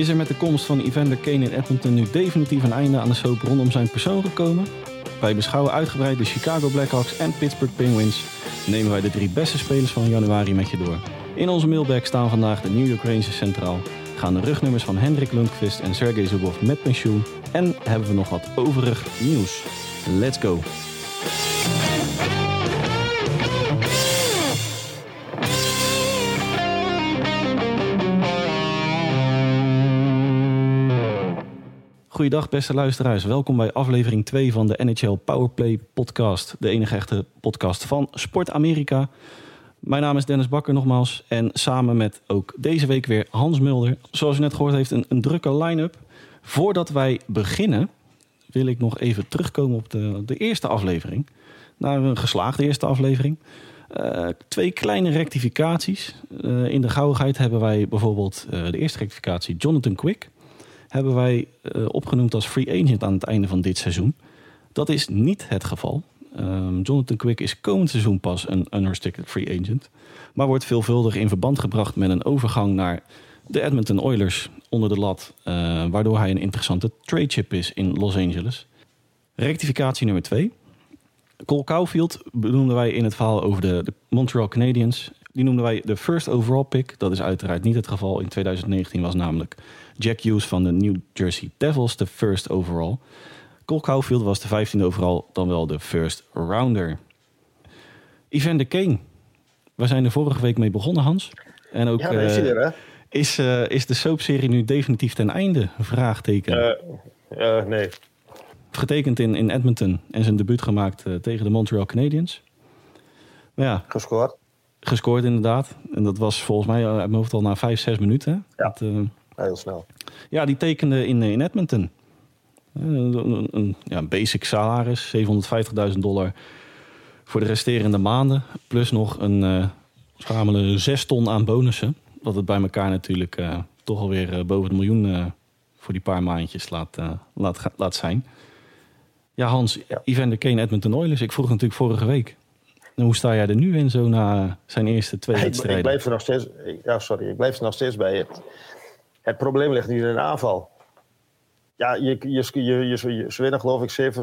Is er met de komst van Evander Kane in Edmonton nu definitief een einde aan de soap rondom zijn persoon gekomen? Wij beschouwen uitgebreid de Chicago Blackhawks en Pittsburgh Penguins. Nemen wij de drie beste spelers van januari met je door. In onze mailbag staan vandaag de New York Rangers centraal. Gaan de rugnummers van Hendrik Lundqvist en Sergei Zubov met pensioen. En hebben we nog wat overig nieuws. Let's go! Goeiedag beste luisteraars, welkom bij aflevering 2 van de NHL Powerplay podcast. De enige echte podcast van Sport Amerika. Mijn naam is Dennis Bakker nogmaals en samen met ook deze week weer Hans Mulder. Zoals u net gehoord heeft, een, een drukke line-up. Voordat wij beginnen wil ik nog even terugkomen op de, de eerste aflevering. Naar een geslaagde eerste aflevering. Uh, twee kleine rectificaties. Uh, in de gauwigheid hebben wij bijvoorbeeld uh, de eerste rectificatie Jonathan Quick hebben wij opgenoemd als free agent aan het einde van dit seizoen. Dat is niet het geval. Um, Jonathan Quick is komend seizoen pas een unrestricted free agent. Maar wordt veelvuldig in verband gebracht met een overgang naar de Edmonton Oilers onder de lat. Uh, waardoor hij een interessante trade chip is in Los Angeles. Rectificatie nummer 2. Cole Caulfield benoemden wij in het verhaal over de, de Montreal Canadiens. Die noemden wij de first overall pick. Dat is uiteraard niet het geval. In 2019 was namelijk Jack Hughes van de New Jersey Devils de first overall. Cole Caulfield was de 15e overall, dan wel de first rounder. Evander Kane. We zijn er vorige week mee begonnen, Hans. En ook ja, is, er, hè? Is, uh, is de soapserie nu definitief ten einde? Vraagteken. Uh, uh, nee. Getekend in, in Edmonton en zijn debuut gemaakt tegen de Montreal Canadiens. Maar ja, gescoord. Gescoord inderdaad. En dat was volgens mij uit mijn hoofd al na vijf, zes minuten. Ja, dat, heel snel. Ja, die tekende in, in Edmonton. Een, een, een ja, basic salaris, 750.000 dollar voor de resterende maanden. Plus nog een uh, schamele 6 ton aan bonussen. Wat het bij elkaar natuurlijk uh, toch alweer uh, boven de miljoen uh, voor die paar maandjes laat, laat, laat zijn. Ja, Hans, ja. Evander Kane, Edmonton Oilers. Ik vroeg natuurlijk vorige week. En hoe sta jij er nu in zo na zijn eerste twee wedstrijden? Ik blijf er nog steeds, ja, sorry, ik blijf er nog steeds bij. Het, het probleem ligt niet in de aanval. Ja, je, je, je, je, je winnen geloof ik 7-2, 7-3,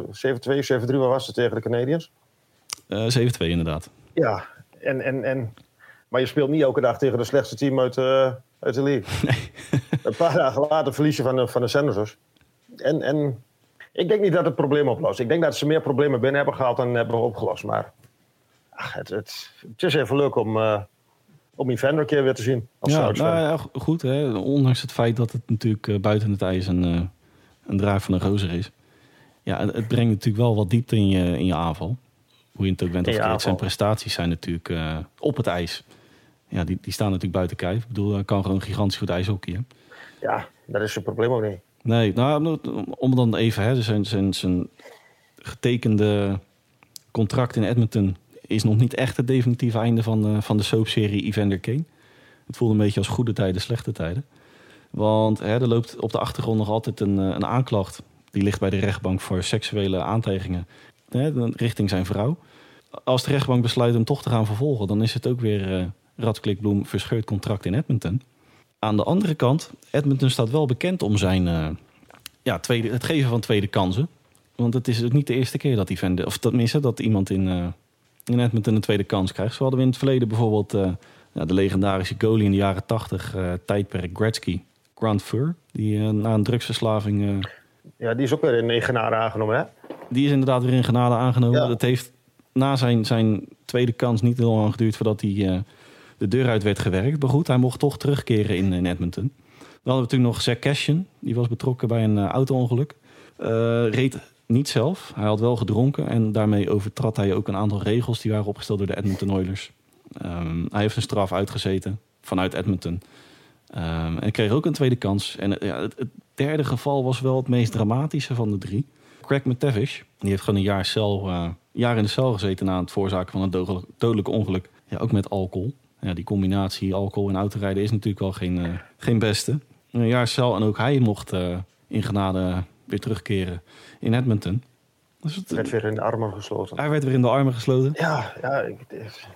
waar was het tegen de Canadiens? Uh, 7-2 inderdaad. Ja, en, en, en, maar je speelt niet elke dag tegen de slechtste team uit, uh, uit de league. Nee. Een paar dagen later verlies je van de, van de Senators. En, en ik denk niet dat het probleem oplost. Ik denk dat ze meer problemen binnen hebben gehaald dan hebben opgelost. Maar ach, het, het, het, is even leuk om, uh, om Evander een keer weer te zien. Als ja, nou, ja, goed. Hè? Ondanks het feit dat het natuurlijk uh, buiten het ijs een, uh, een draai van een gozer is. Ja, het, het, brengt natuurlijk wel wat diepte in je, in je aanval. Hoe je het ook bent of zijn prestaties zijn natuurlijk op het ijs. Ja, die, die staan natuurlijk buiten kijf. Ik bedoel, hij kan gewoon gigantisch goed ijshockeyen. Ja, dat is het probleem ook niet. Nee, nou, om dan even, hè, zijn, zijn, zijn getekende contract in Edmonton is nog niet echt het definitieve einde van de, van de soapserie Evander Kane. Het voelde een beetje als goede tijden, slechte tijden. Want hè, er loopt op de achtergrond nog altijd een, een aanklacht. Die ligt bij de rechtbank voor seksuele aantijgingen hè, richting zijn vrouw. Als de rechtbank besluit hem toch te gaan vervolgen, dan is het ook weer Radklikbloem verscheurd contract in Edmonton. Aan de andere kant, Edmonton staat wel bekend om zijn, uh, ja, tweede, het geven van tweede kansen. Want het is ook niet de eerste keer dat, die of tenminste, dat iemand in, uh, in Edmonton een tweede kans krijgt. Zo hadden we in het verleden bijvoorbeeld uh, ja, de legendarische goalie in de jaren 80, uh, tijdperk Gretzky, Grant Fur. Die na een drugsverslaving... ja, die is ook weer in genade aangenomen, hè? Die is inderdaad weer in genade aangenomen. Ja. Dat heeft na zijn, zijn tweede kans niet heel lang geduurd voordat hij de deur uit werd gewerkt. Maar goed, hij mocht toch terugkeren in, in Edmonton. Dan hadden we natuurlijk nog Zack Cashin. Die was betrokken bij een auto-ongeluk. reed niet zelf. Hij had wel gedronken en daarmee overtrad hij ook een aantal regels die waren opgesteld door de Edmonton Oilers. Um, hij heeft een straf uitgezeten vanuit Edmonton. Um, en kreeg ook een tweede kans. En ja, het, derde geval was wel het meest dramatische van de drie. Craig McTavish, die heeft gewoon een jaar, cel, jaar in de cel gezeten na het veroorzaken van een dodelijk ongeluk. Ja, ook met alcohol. Ja, die combinatie alcohol en autorijden is natuurlijk wel geen, uh, geen beste. Een jaar cel en ook hij mocht uh, in genade weer terugkeren in Edmonton. Dus het- werd weer in de armen gesloten. hij werd weer in de armen gesloten. Ja, ja, ik, is-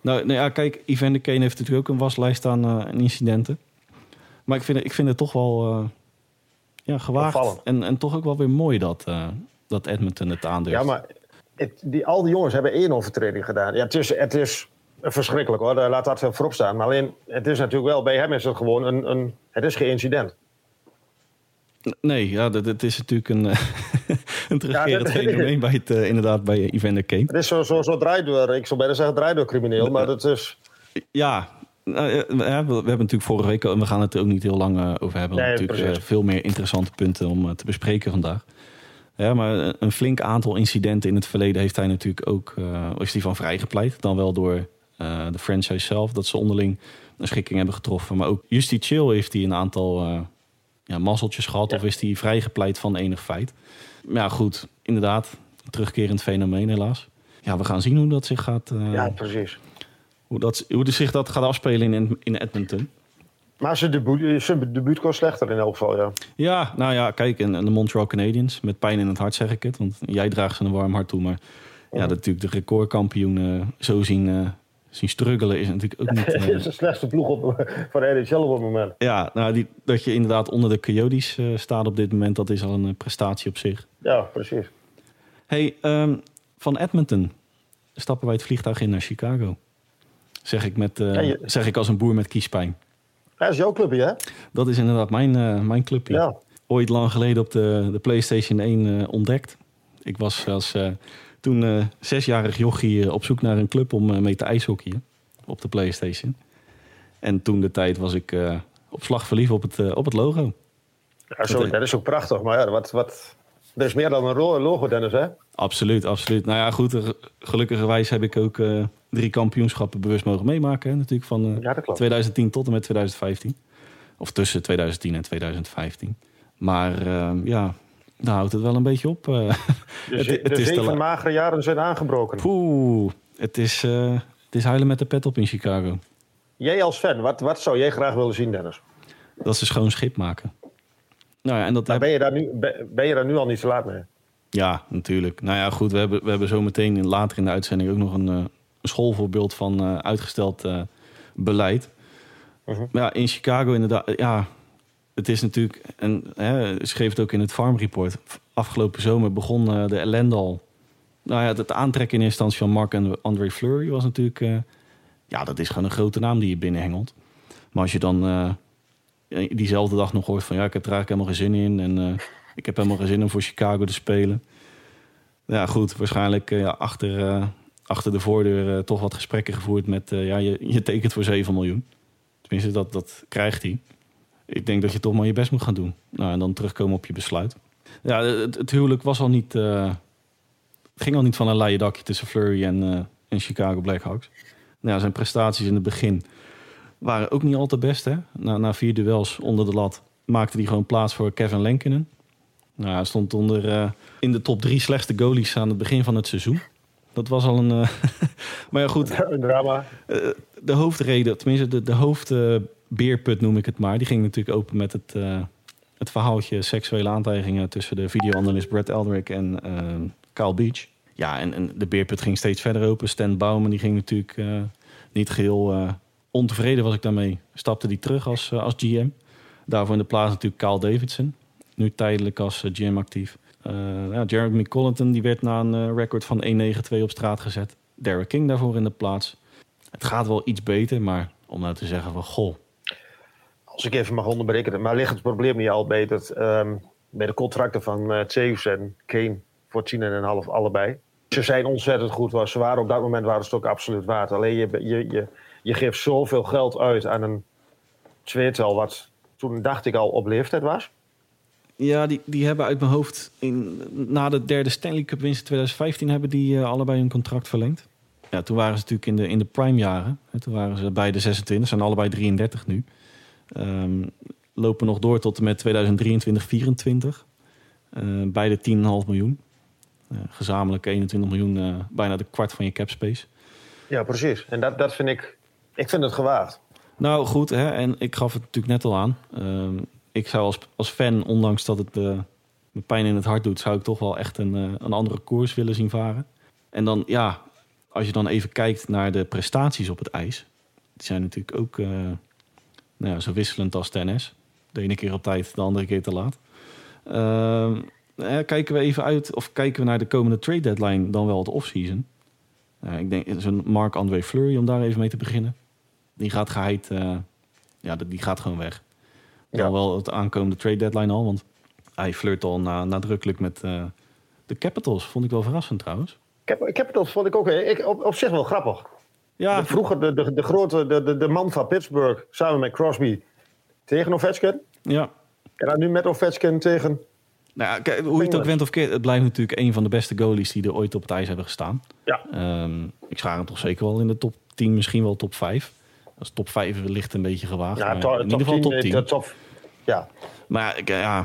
Nou, nou ja, kijk, Evander Kane heeft natuurlijk ook een waslijst aan, eh, incidenten. Maar ik vind, het- ik vind het toch wel eh, ja, gewaagd. En, en toch ook wel weer mooi dat, eh, dat Edmonton het aandurft. ja maar het, die, al die jongens hebben één overtreding gedaan. Ja, het, is, het is verschrikkelijk hoor, laat dat voorop staan. Maar alleen, het is natuurlijk wel, bij hem is het gewoon een, een het is geen incident. Nee, ja, dat, dat is natuurlijk een, eh, een terugkerend Ja, fenomeen bij het, eh, inderdaad bij Evander Kane. Het is zo, zo, zo draaidoor, ik zou bijna zeggen draaidoor crimineel, maar dat is... Ja, eh, we, hebben natuurlijk vorige week, en we gaan het er ook niet heel lang eh, over hebben. Nee, natuurlijk precies. eh, veel meer interessante punten om eh, te bespreken vandaag. Ja, maar een- flink aantal incidenten in het verleden heeft hij natuurlijk ook, eh is hij van vrijgepleit. Dan wel door eh, de franchise zelf, dat ze onderling een schikking hebben getroffen. Maar ook Justy Chill heeft hij een aantal eh, ja, mazzeltjes gehad, Ja. of is hij vrijgepleit van enig feit. Maar ja, goed, inderdaad, een terugkerend fenomeen helaas. Ja, we gaan zien hoe dat zich gaat, eh, Ja, precies. hoe dat, hoe de zich dat gaat afspelen in, in Edmonton. Maar zijn debuut, zijn debuut slechter in elk geval, ja. Ja, nou ja, kijk, en, en de Montreal Canadiens, met pijn in het hart zeg ik het. Want jij draagt ze een warm hart toe. Maar ja, dat natuurlijk de recordkampioen zo zien, zien struggelen is natuurlijk ook niet... Het eh, is de slechtste ploeg op, van de NHL op het moment. ja, nou, die, dat je inderdaad onder de Coyotes eh, staat op dit moment, dat is al een eh, prestatie op zich. Ja, precies. hey, ehm, van Edmonton stappen wij het vliegtuig in naar Chicago. Zeg ik, met, eh, Ja, je- zeg ik als een boer met kiespijn. Ja, dat is jouw clubje, hè? Dat is inderdaad mijn, eh, mijn clubje. Ja. ooit lang geleden op de, de PlayStation 1 eh, ontdekt. Ik was als eh, toen eh, zesjarig jochie eh, op zoek naar een club om eh, mee te ijshockeyen op de PlayStation. En toen de tijd was ik op slag verliefd op het, op het logo. Ja, zo, dat is ook prachtig. Maar ja, wat, wat, er is meer dan een logo, Dennis, hè? Absoluut, absoluut. Nou ja, goed. Gelukkigerwijs heb ik ook drie kampioenschappen bewust mogen meemaken. Hè, natuurlijk van eh, Ja, dat klopt. 2010 tot en met 2015. Of tussen 2010 en 2015. Maar eh, ja, daar houdt het wel een beetje op. eh. De, Het- ze- het de is zeven magere jaren zijn aangebroken. Poeh, het is, eh, het is huilen met de pet op in Chicago. Jij als fan, wat, wat zou jij graag willen zien, Dennis? Dat ze schoon schip maken. Nou ja, en dat heb- ben je, daar nu, ben, je daar nu al niet te laat mee? Ja, natuurlijk. Nou ja, goed. We hebben, we hebben zo meteen in- later in de uitzending ook nog een, eh, schoolvoorbeeld van uitgesteld beleid. Mhm. Maar ja, in Chicago inderdaad, ja, het is natuurlijk, en hè, schreef het ook in het Farm Report. Afgelopen zomer begon eh, de ellende al. Nou ja, het aantrekken in eerste instantie van Mark en André Fleury was natuurlijk, eh, ja, dat is gewoon een grote naam die je binnenhengelt. Maar als je dan eh, diezelfde dag nog hoort van, ja, ik heb er eigenlijk helemaal geen zin in en ik heb helemaal geen zin om voor Chicago te spelen. Ja, goed, waarschijnlijk achter, achter de voordeur toch wat gesprekken gevoerd met, ja, je, je tekent voor 7 miljoen. Tenminste, dat, dat krijgt hij. Ik denk dat je toch maar je best moet gaan doen. Nou, en dan terugkomen op je besluit. Ja, het, het huwelijk was al niet... het ging al niet van een leien dakje tussen Flurry en, eh, en Chicago Blackhawks. Nou, ja, zijn prestaties in het begin waren ook niet al te best. Hè? Na, na vier duels onder de lat maakte hij gewoon plaats voor Kevin Lankinen. Nou, hij stond onder, eh, in de top drie slechtste goalies aan het begin van het seizoen. Dat was al een... maar ja, goed, Een drama. de hoofdreden, tenminste de, de hoofdbeerput noem ik het maar, die ging natuurlijk open met het, eh, het verhaaltje seksuele aantijgingen tussen de videoanalist Brett Eldrick en eh Kyle Beach. Ja, en, en de beerput ging steeds verder open. Stan Bauman die ging natuurlijk eh, niet geheel eh, ontevreden was ik daarmee. Stapte die terug als, als GM. Daarvoor in de plaats natuurlijk Kyle Davidson. Nu tijdelijk als GM actief. Ja, Jeremy Collington die werd na een record van 1-9-2 op straat gezet. Derek King daarvoor in de plaats. Het gaat wel iets beter, maar om nou te zeggen van goh. Als ik even mag onderbreken, maar ligt het probleem niet al bij, dat, ehm, bij de contracten van uh, Zeus en Kane voor 10,5 allebei? Ze zijn ontzettend goed. want Ze waren op dat moment waren ze ook absoluut waard. Alleen je, je, je, je geeft zoveel geld uit aan een tweetal wat toen dacht ik al op leeftijd was. Ja, die, die hebben uit mijn hoofd in, na de derde Stanley Cup winst in 2015 hebben die eh, allebei hun contract verlengd. Ja, toen waren ze natuurlijk in de, in de prime jaren. Hè, toen waren ze beide 26, zijn allebei 33 nu. Ehm, lopen nog door tot en met 2023, 24. Uh, beide 10,5 miljoen. Uh, gezamenlijk 21 miljoen, uh, bijna de kwart van je cap space. Ja, precies. En dat, dat vind ik, ik vind het gewaagd. Nou goed, hè, en ik gaf het natuurlijk net al aan. Uh, ik zou als, als fan, ondanks dat het me pijn in het hart doet, zou ik toch wel echt een, eh, een andere koers willen zien varen. En dan, ja, als je dan even kijkt naar de prestaties op het ijs. Die zijn natuurlijk ook nou ja, zo wisselend als tennis. De ene keer op tijd, de andere keer te laat. Uh, kijken we even uit, of kijken we naar de komende trade deadline dan wel de offseason. Uh, ik denk zo'n Marc-André Fleury, om daar even mee te beginnen. Die gaat geheid, uh, ja, die gaat gewoon weg. Dan ja. wel het aankomende trade deadline al, want hij flirt al na, nadrukkelijk met uh, de Capitals. Vond ik wel verrassend trouwens. Capitals vond ik ook ik, op, op zich wel grappig. Ja. Vroeger de, de, de grote, de, de, de man van Pittsburgh samen met Crosby tegen Ovechkin. Ja. En dan nu met Ovechkin tegen nou kijk, hoe je het ook went of keert, het blijft natuurlijk een van de beste goalies die er ooit op het ijs hebben gestaan. Ja. Um, ik schaar hem toch zeker wel in de top 10, misschien wel top 5. Als top 5 ligt een beetje gewaagd. Ja, to, in ieder geval top 10. Top, ja. Maar ja,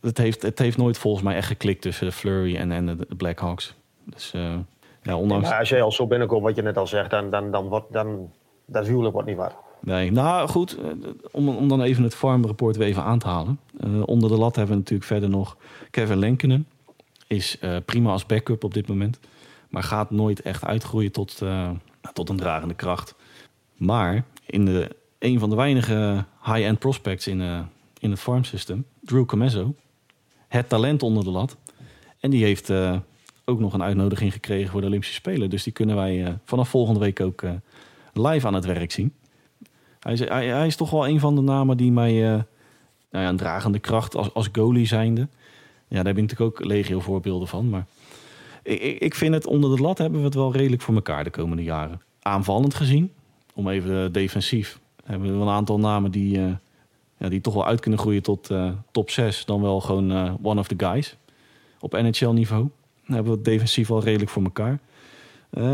het, heeft, het heeft nooit volgens mij echt geklikt tussen de Flurry en, en de Blackhawks. Dus uh, ja, ondanks... Als jij al zo binnenkomt, wat je net al zegt, dan, dan, dan, wordt, dan dat huwelijk wordt niet waar. Nee, nou goed, eh, om, om dan even het farm report weer even aan te halen. Uh, onder de lat hebben we natuurlijk verder nog Kevin Lenkenen. Is uh, prima als backup op dit moment. Maar gaat nooit echt uitgroeien tot, uh, tot een dragende kracht. Maar in de, een van de weinige high-end prospects in, in het farm system, Drew Comezzo. Het talent onder de lat. En die heeft ook nog een uitnodiging gekregen voor de Olympische Spelen. Dus die kunnen wij vanaf volgende week ook live aan het werk zien. Hij is, hij, is toch wel een van de namen die mij uh, nou ja, een dragende kracht als, als goalie zijnde. Ja, daar heb ik natuurlijk ook legio voorbeelden van. Maar ik, ik vind het onder de lat hebben we het wel redelijk voor elkaar de komende jaren. Aanvallend gezien, om even defensief, hebben we een aantal namen die, ja, die toch wel uit kunnen groeien tot top 6. Dan wel gewoon one of the guys op NHL-niveau. Dan hebben we het defensief al redelijk voor elkaar.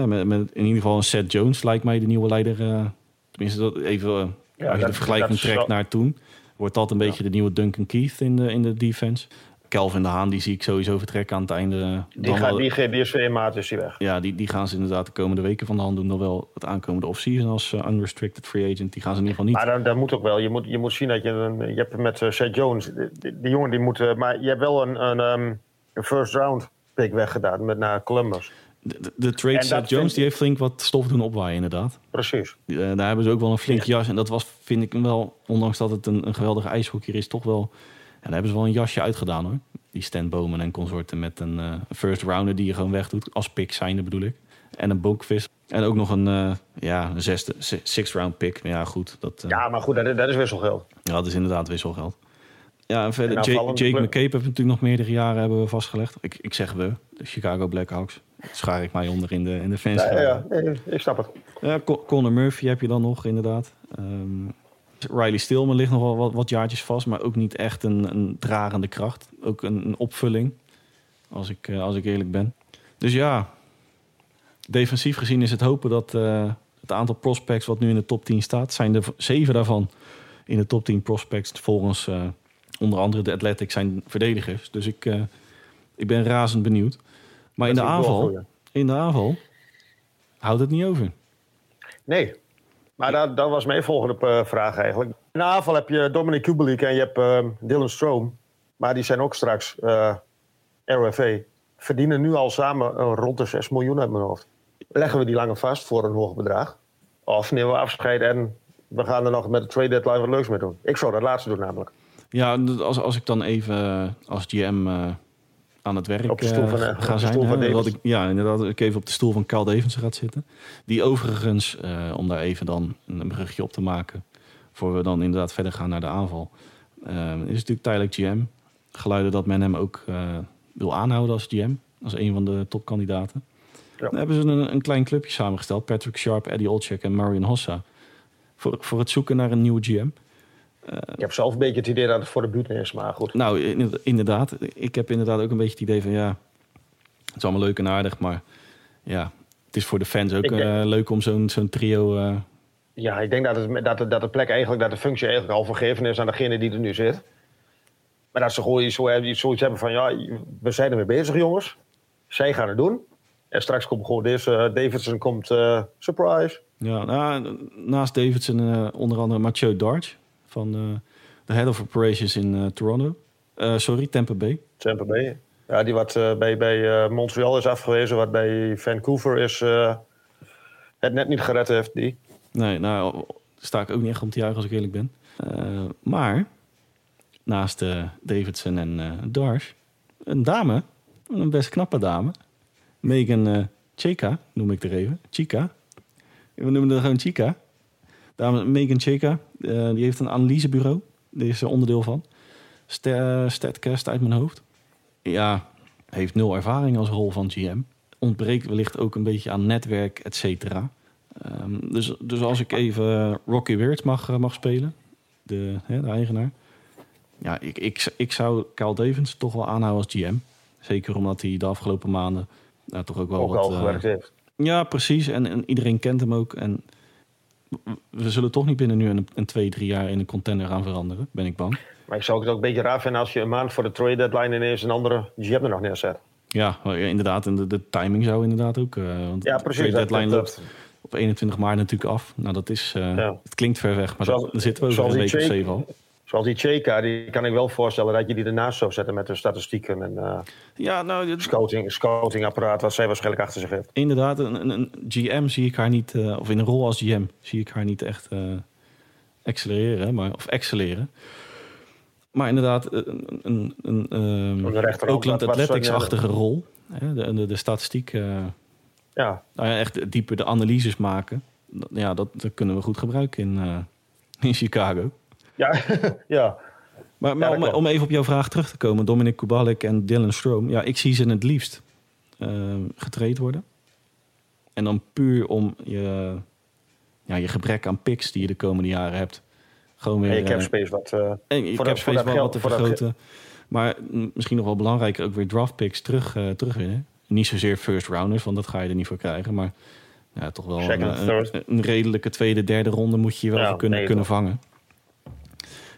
met, met in ieder geval een Seth Jones lijkt mij de nieuwe leider Tenminste, dat even, eh, ja, als je de vergelijking trekt naar toen, wordt dat een beetje de nieuwe Duncan Keith in de, in de defense. Kelvin de Haan, die zie ik sowieso vertrekken aan het einde. Die, gaat, die, die is weer maat, is die weg. Ja, die, die gaan ze inderdaad de komende weken van de hand doen. Dan wel het aankomende offseason als uh, unrestricted free agent. Die gaan ze in ieder geval niet. Maar dan moet ook wel. Je moet, je moet zien dat je... Een, je hebt met uh, Seth Jones... Die, die, jongen die moet... Uh, maar je hebt wel een, een, um, een first round pick weggedaan met naar Columbus. De, de trade Seth Jones die heeft flink wat stof doen opwaaien, inderdaad. Precies. Uh, daar hebben ze ook wel een flink jas. En dat was, vind ik wel, ondanks dat het een, een geweldige ijshockeyer is, toch wel. Ja, daar hebben ze wel een jasje uitgedaan hoor. Die Stan Bowman en consorten met een uh, first rounder die je gewoon wegdoet. Als pick zijnde bedoel ik. En een bonkvis. En ook nog een, uh, ja, een zesde, sixth round pick. Ja, goed. Dat, ja, maar goed, dat, dat is wisselgeld. Ja, dat is inderdaad wisselgeld. Ja, en verder, Jake, Jake McCabe hebben we natuurlijk nog meerdere jaren hebben we vastgelegd. Ik, ik zeg we, de Chicago Blackhawks schaar ik mij onder in de, in de fans. Ja, ja, ja, ik snap het. Ja, Conor Murphy heb je dan nog, inderdaad. Um, Riley Stillman ligt nog wel wat, wat, jaartjes vast, maar ook niet echt een, een dragende kracht. Ook een, een opvulling, als ik, uh, als ik eerlijk ben. Dus ja, defensief gezien is het hopen dat uh, het aantal prospects wat nu in de top 10 staat, zijn er zeven daarvan in de top 10 prospects volgens uh, onder andere de Athletics zijn verdedigers. Dus ik, ik ben razend benieuwd. Maar in de, aanval, in de aanval houdt het niet over. Nee, maar dat, dat was mijn volgende eh, vraag eigenlijk. In de aanval heb je Dominic Kubelik en je hebt uh, Dylan Stroom. Maar die zijn ook straks uh, eh. Verdienen nu al samen rond de 6 miljoen uit mijn hoofd. Leggen we die langer vast voor een hoog bedrag? Of nemen we afscheid en we gaan er nog met de trade deadline wat leuks mee doen? Ik zou dat laatste doen namelijk. Ja, als, als ik dan even als GM aan het werk op de stoel van, uh, gaan zijn. Hè, dat ik, ja, inderdaad, ik even op de stoel van Carl Davis gaat zitten. Die overigens, uh, om daar even dan een brugje op te maken, voor we dan inderdaad verder gaan naar de aanval, is natuurlijk tijdelijk GM. Geluiden dat men hem ook wil aanhouden als GM, als een van de topkandidaten. Ja. Dan hebben ze een, een, klein clubje samengesteld, Patrick Sharp, Eddie Olczyk en Marion Hossa, voor, voor het zoeken naar een nieuwe GM. Uh, ik heb zelf een beetje het idee dat het voor de buurt is, maar goed. Nou, inderdaad. Ik heb inderdaad ook een beetje het idee van ja, het is allemaal leuk en aardig, maar ja, het is voor de fans ook denk, uh, leuk om zo'n zo'n trio. Uh... Ja, ik denk dat, het, dat, de, dat de plek eigenlijk, dat de functie eigenlijk al vergeven is aan degene die er nu zit. Maar dat ze gewoon zo, zoiets hebben van ja, we zijn ermee bezig, jongens. Zij gaan het doen. En straks komt gewoon deze Davidson komt surprise. Ja, nou, naast Davidson onder andere Mathieu Darch van de Head of Operations in uh, Toronto. Uh, sorry, Tampa Bay. Tampa Bay. Ja, die wat uh, bij, bij uh, Montreal is afgewezen, wat bij Vancouver is uh, het net niet gered heeft, die. Nee, nou sta ik ook niet echt om te juichen als ik eerlijk ben. maar naast Davidson en Darsh, een dame, een best knappe dame. Megan Cheka, noem ik er even. Chica. We noemen haar gewoon Chica. Dame Megan Cheka, die heeft een analysebureau. Daar is er onderdeel van. Statcast uit mijn hoofd. Ja, heeft nul ervaring als rol van GM. Ontbreekt wellicht ook een beetje aan netwerk, et cetera. Um, dus, dus als ik even Rocky Weird mag, eh, mag spelen, de, hè, de eigenaar. Ja, ik, ik, ik zou Kyle Davis toch wel aanhouden als GM. Zeker omdat hij de afgelopen maanden nou, toch ook wel ook wat... Al gewerkt uh, heeft. Ja, precies. En, en, iedereen kent hem ook. En we zullen toch niet binnen nu een, een twee, drie jaar in een contender gaan veranderen, ben ik bang. Maar ik zou het ook een beetje raar vinden als je een maand voor de trade deadline ineens een andere GM er nog neerzet. Ja, inderdaad. En de, de timing zou inderdaad ook. Uh, want ja, precies. De deadline dat, loopt op 21 maart natuurlijk af. Nou, dat is. Uh, ja. Het klinkt ver weg, maar zoals, dat, zitten we over een week of zeven al. Zoals die Cheka, die kan ik wel voorstellen dat je die ernaast zou zetten met de statistieken en uh, ja, nou, scouting, scoutingapparaat, wat zij waarschijnlijk achter zich heeft. Inderdaad, een, een, GM zie ik haar niet, uh, of in een rol als GM zie ik haar niet echt uh, accelereren, maar, of excelleren. Maar inderdaad, een, een, een, een Oakland Athletics-achtige rol. Hè, de, de, de statistiek, ja. Nou ja, echt dieper de analyses maken. Ja, dat, dat kunnen we goed gebruiken in, in Chicago. Ja, ja. Maar, maar om, om, even op jouw vraag terug te komen, Dominic Kubalik en Dylan Stroom. Ja, ik zie ze het liefst uh, getraind worden. En dan puur om je, ja, je gebrek aan picks die je de komende jaren hebt. Gewoon weer. En je cap space wat. Uh, en je cap space wat, te vergroten. Maar misschien nog wel belangrijker, ook weer draft picks terug, uh, terugwinnen. Niet zozeer first rounders, want dat ga je er niet voor krijgen. Maar ja, toch wel een, een, een, redelijke tweede, derde ronde moet je je wel ja, kunnen, nee, kunnen vangen.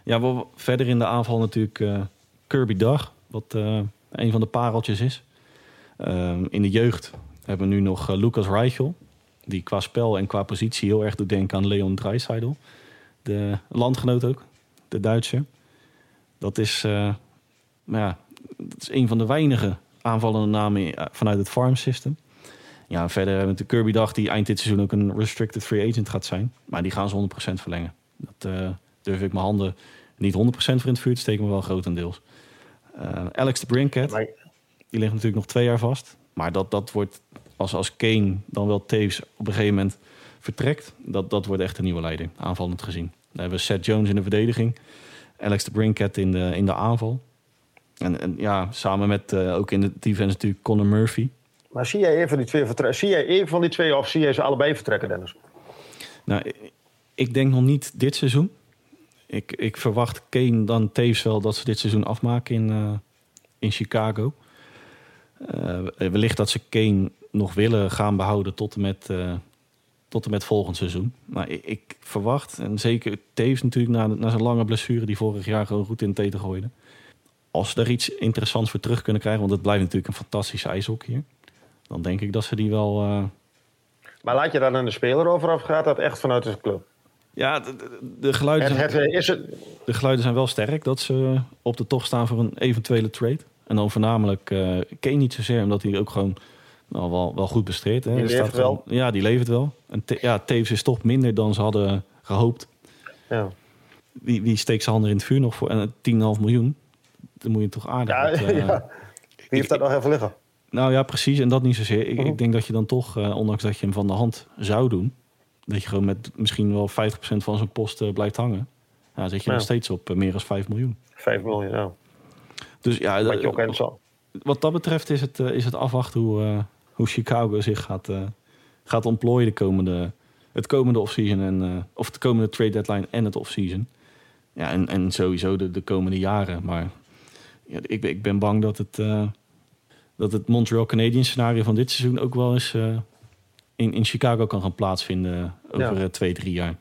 Ja, wel verder in de aanval natuurlijk uh, Kirby Dag, wat uh, een van de pareltjes is. Uh, in de jeugd hebben we nu nog Lucas Reichel, die qua spel en qua positie heel erg doet denken aan Leon Dreisaitl. De landgenoot ook, de Duitser. Dat is, ja, dat is een van de weinige aanvallende namen vanuit het farm system. Ja, verder hebben we de Kirby Dag, die eind dit seizoen ook een restricted free agent gaat zijn. Maar die gaan ze 100% verlengen. Dat, durf ik mijn handen niet 100% voor in het vuur te steken, maar wel grotendeels. Uh, Alex de Brinket, die ligt natuurlijk nog twee jaar vast. Maar dat, dat wordt, als, als Kane dan wel Taves op een gegeven moment vertrekt, dat, dat wordt echt een nieuwe leider, aanvallend gezien. Dan hebben we Seth Jones in de verdediging, Alex de Brinket in de, in de aanval. En, en ja, samen met uh, ook in de defense natuurlijk Conor Murphy. Maar zie jij even die twee vertrekken? Zie jij even van die twee of zie jij ze allebei vertrekken, Dennis? Nou, ik denk nog niet dit seizoen ik, ik verwacht Kane dan Taves wel dat ze dit seizoen afmaken in, uh, in Chicago. Uh, wellicht dat ze Kane nog willen gaan behouden tot en met, uh, tot en met volgend seizoen. Maar ik, ik verwacht, en zeker Taves natuurlijk na, na zijn lange blessure... die vorig jaar gewoon goed in het gooide. Als ze er iets interessants voor terug kunnen krijgen... want het blijft natuurlijk een fantastische ijshok hier... dan denk ik dat ze die wel... Maar laat je dan aan de speler over of gaat dat echt vanuit de club? Ja, de, de geluiden, het, het, is het... de geluiden zijn wel sterk dat ze op de tocht staan voor een eventuele trade. En dan voornamelijk uh, Kane niet zozeer, omdat hij ook gewoon nou, wel, wel goed bestreed. Hè. Die levert wel. Ja, die levert wel. En te, ja, Tevens is toch minder dan ze hadden gehoopt. Ja. Wie, wie steekt zijn handen in het vuur nog voor? En 10,5 miljoen, dan moet je toch aardig... Ja, met, uh, ja. Wie heeft dat nog even liggen? Nou ja, precies. En dat niet zozeer. Ik, -huh. ik denk dat je dan toch, uh, ondanks dat je hem van de hand zou doen dat je gewoon met misschien wel 50% van zijn posten blijft hangen. Ja, zit je ja. nog steeds op uh, meer dan 5 miljoen. 5 miljoen, ja. Dus ja, wat, je ook wat, wat dat betreft is het, uh, is het afwachten hoe, hoe Chicago zich gaat, gaat ontplooien de komende, het komende offseason. En, of de komende trade deadline en het offseason. Ja, en, en sowieso de, de komende jaren. Maar ja, ik, ik ben bang dat het, dat het Montreal Canadiens scenario van dit seizoen ook wel eens in, in Chicago kan gaan plaatsvinden over ja. twee, drie jaar.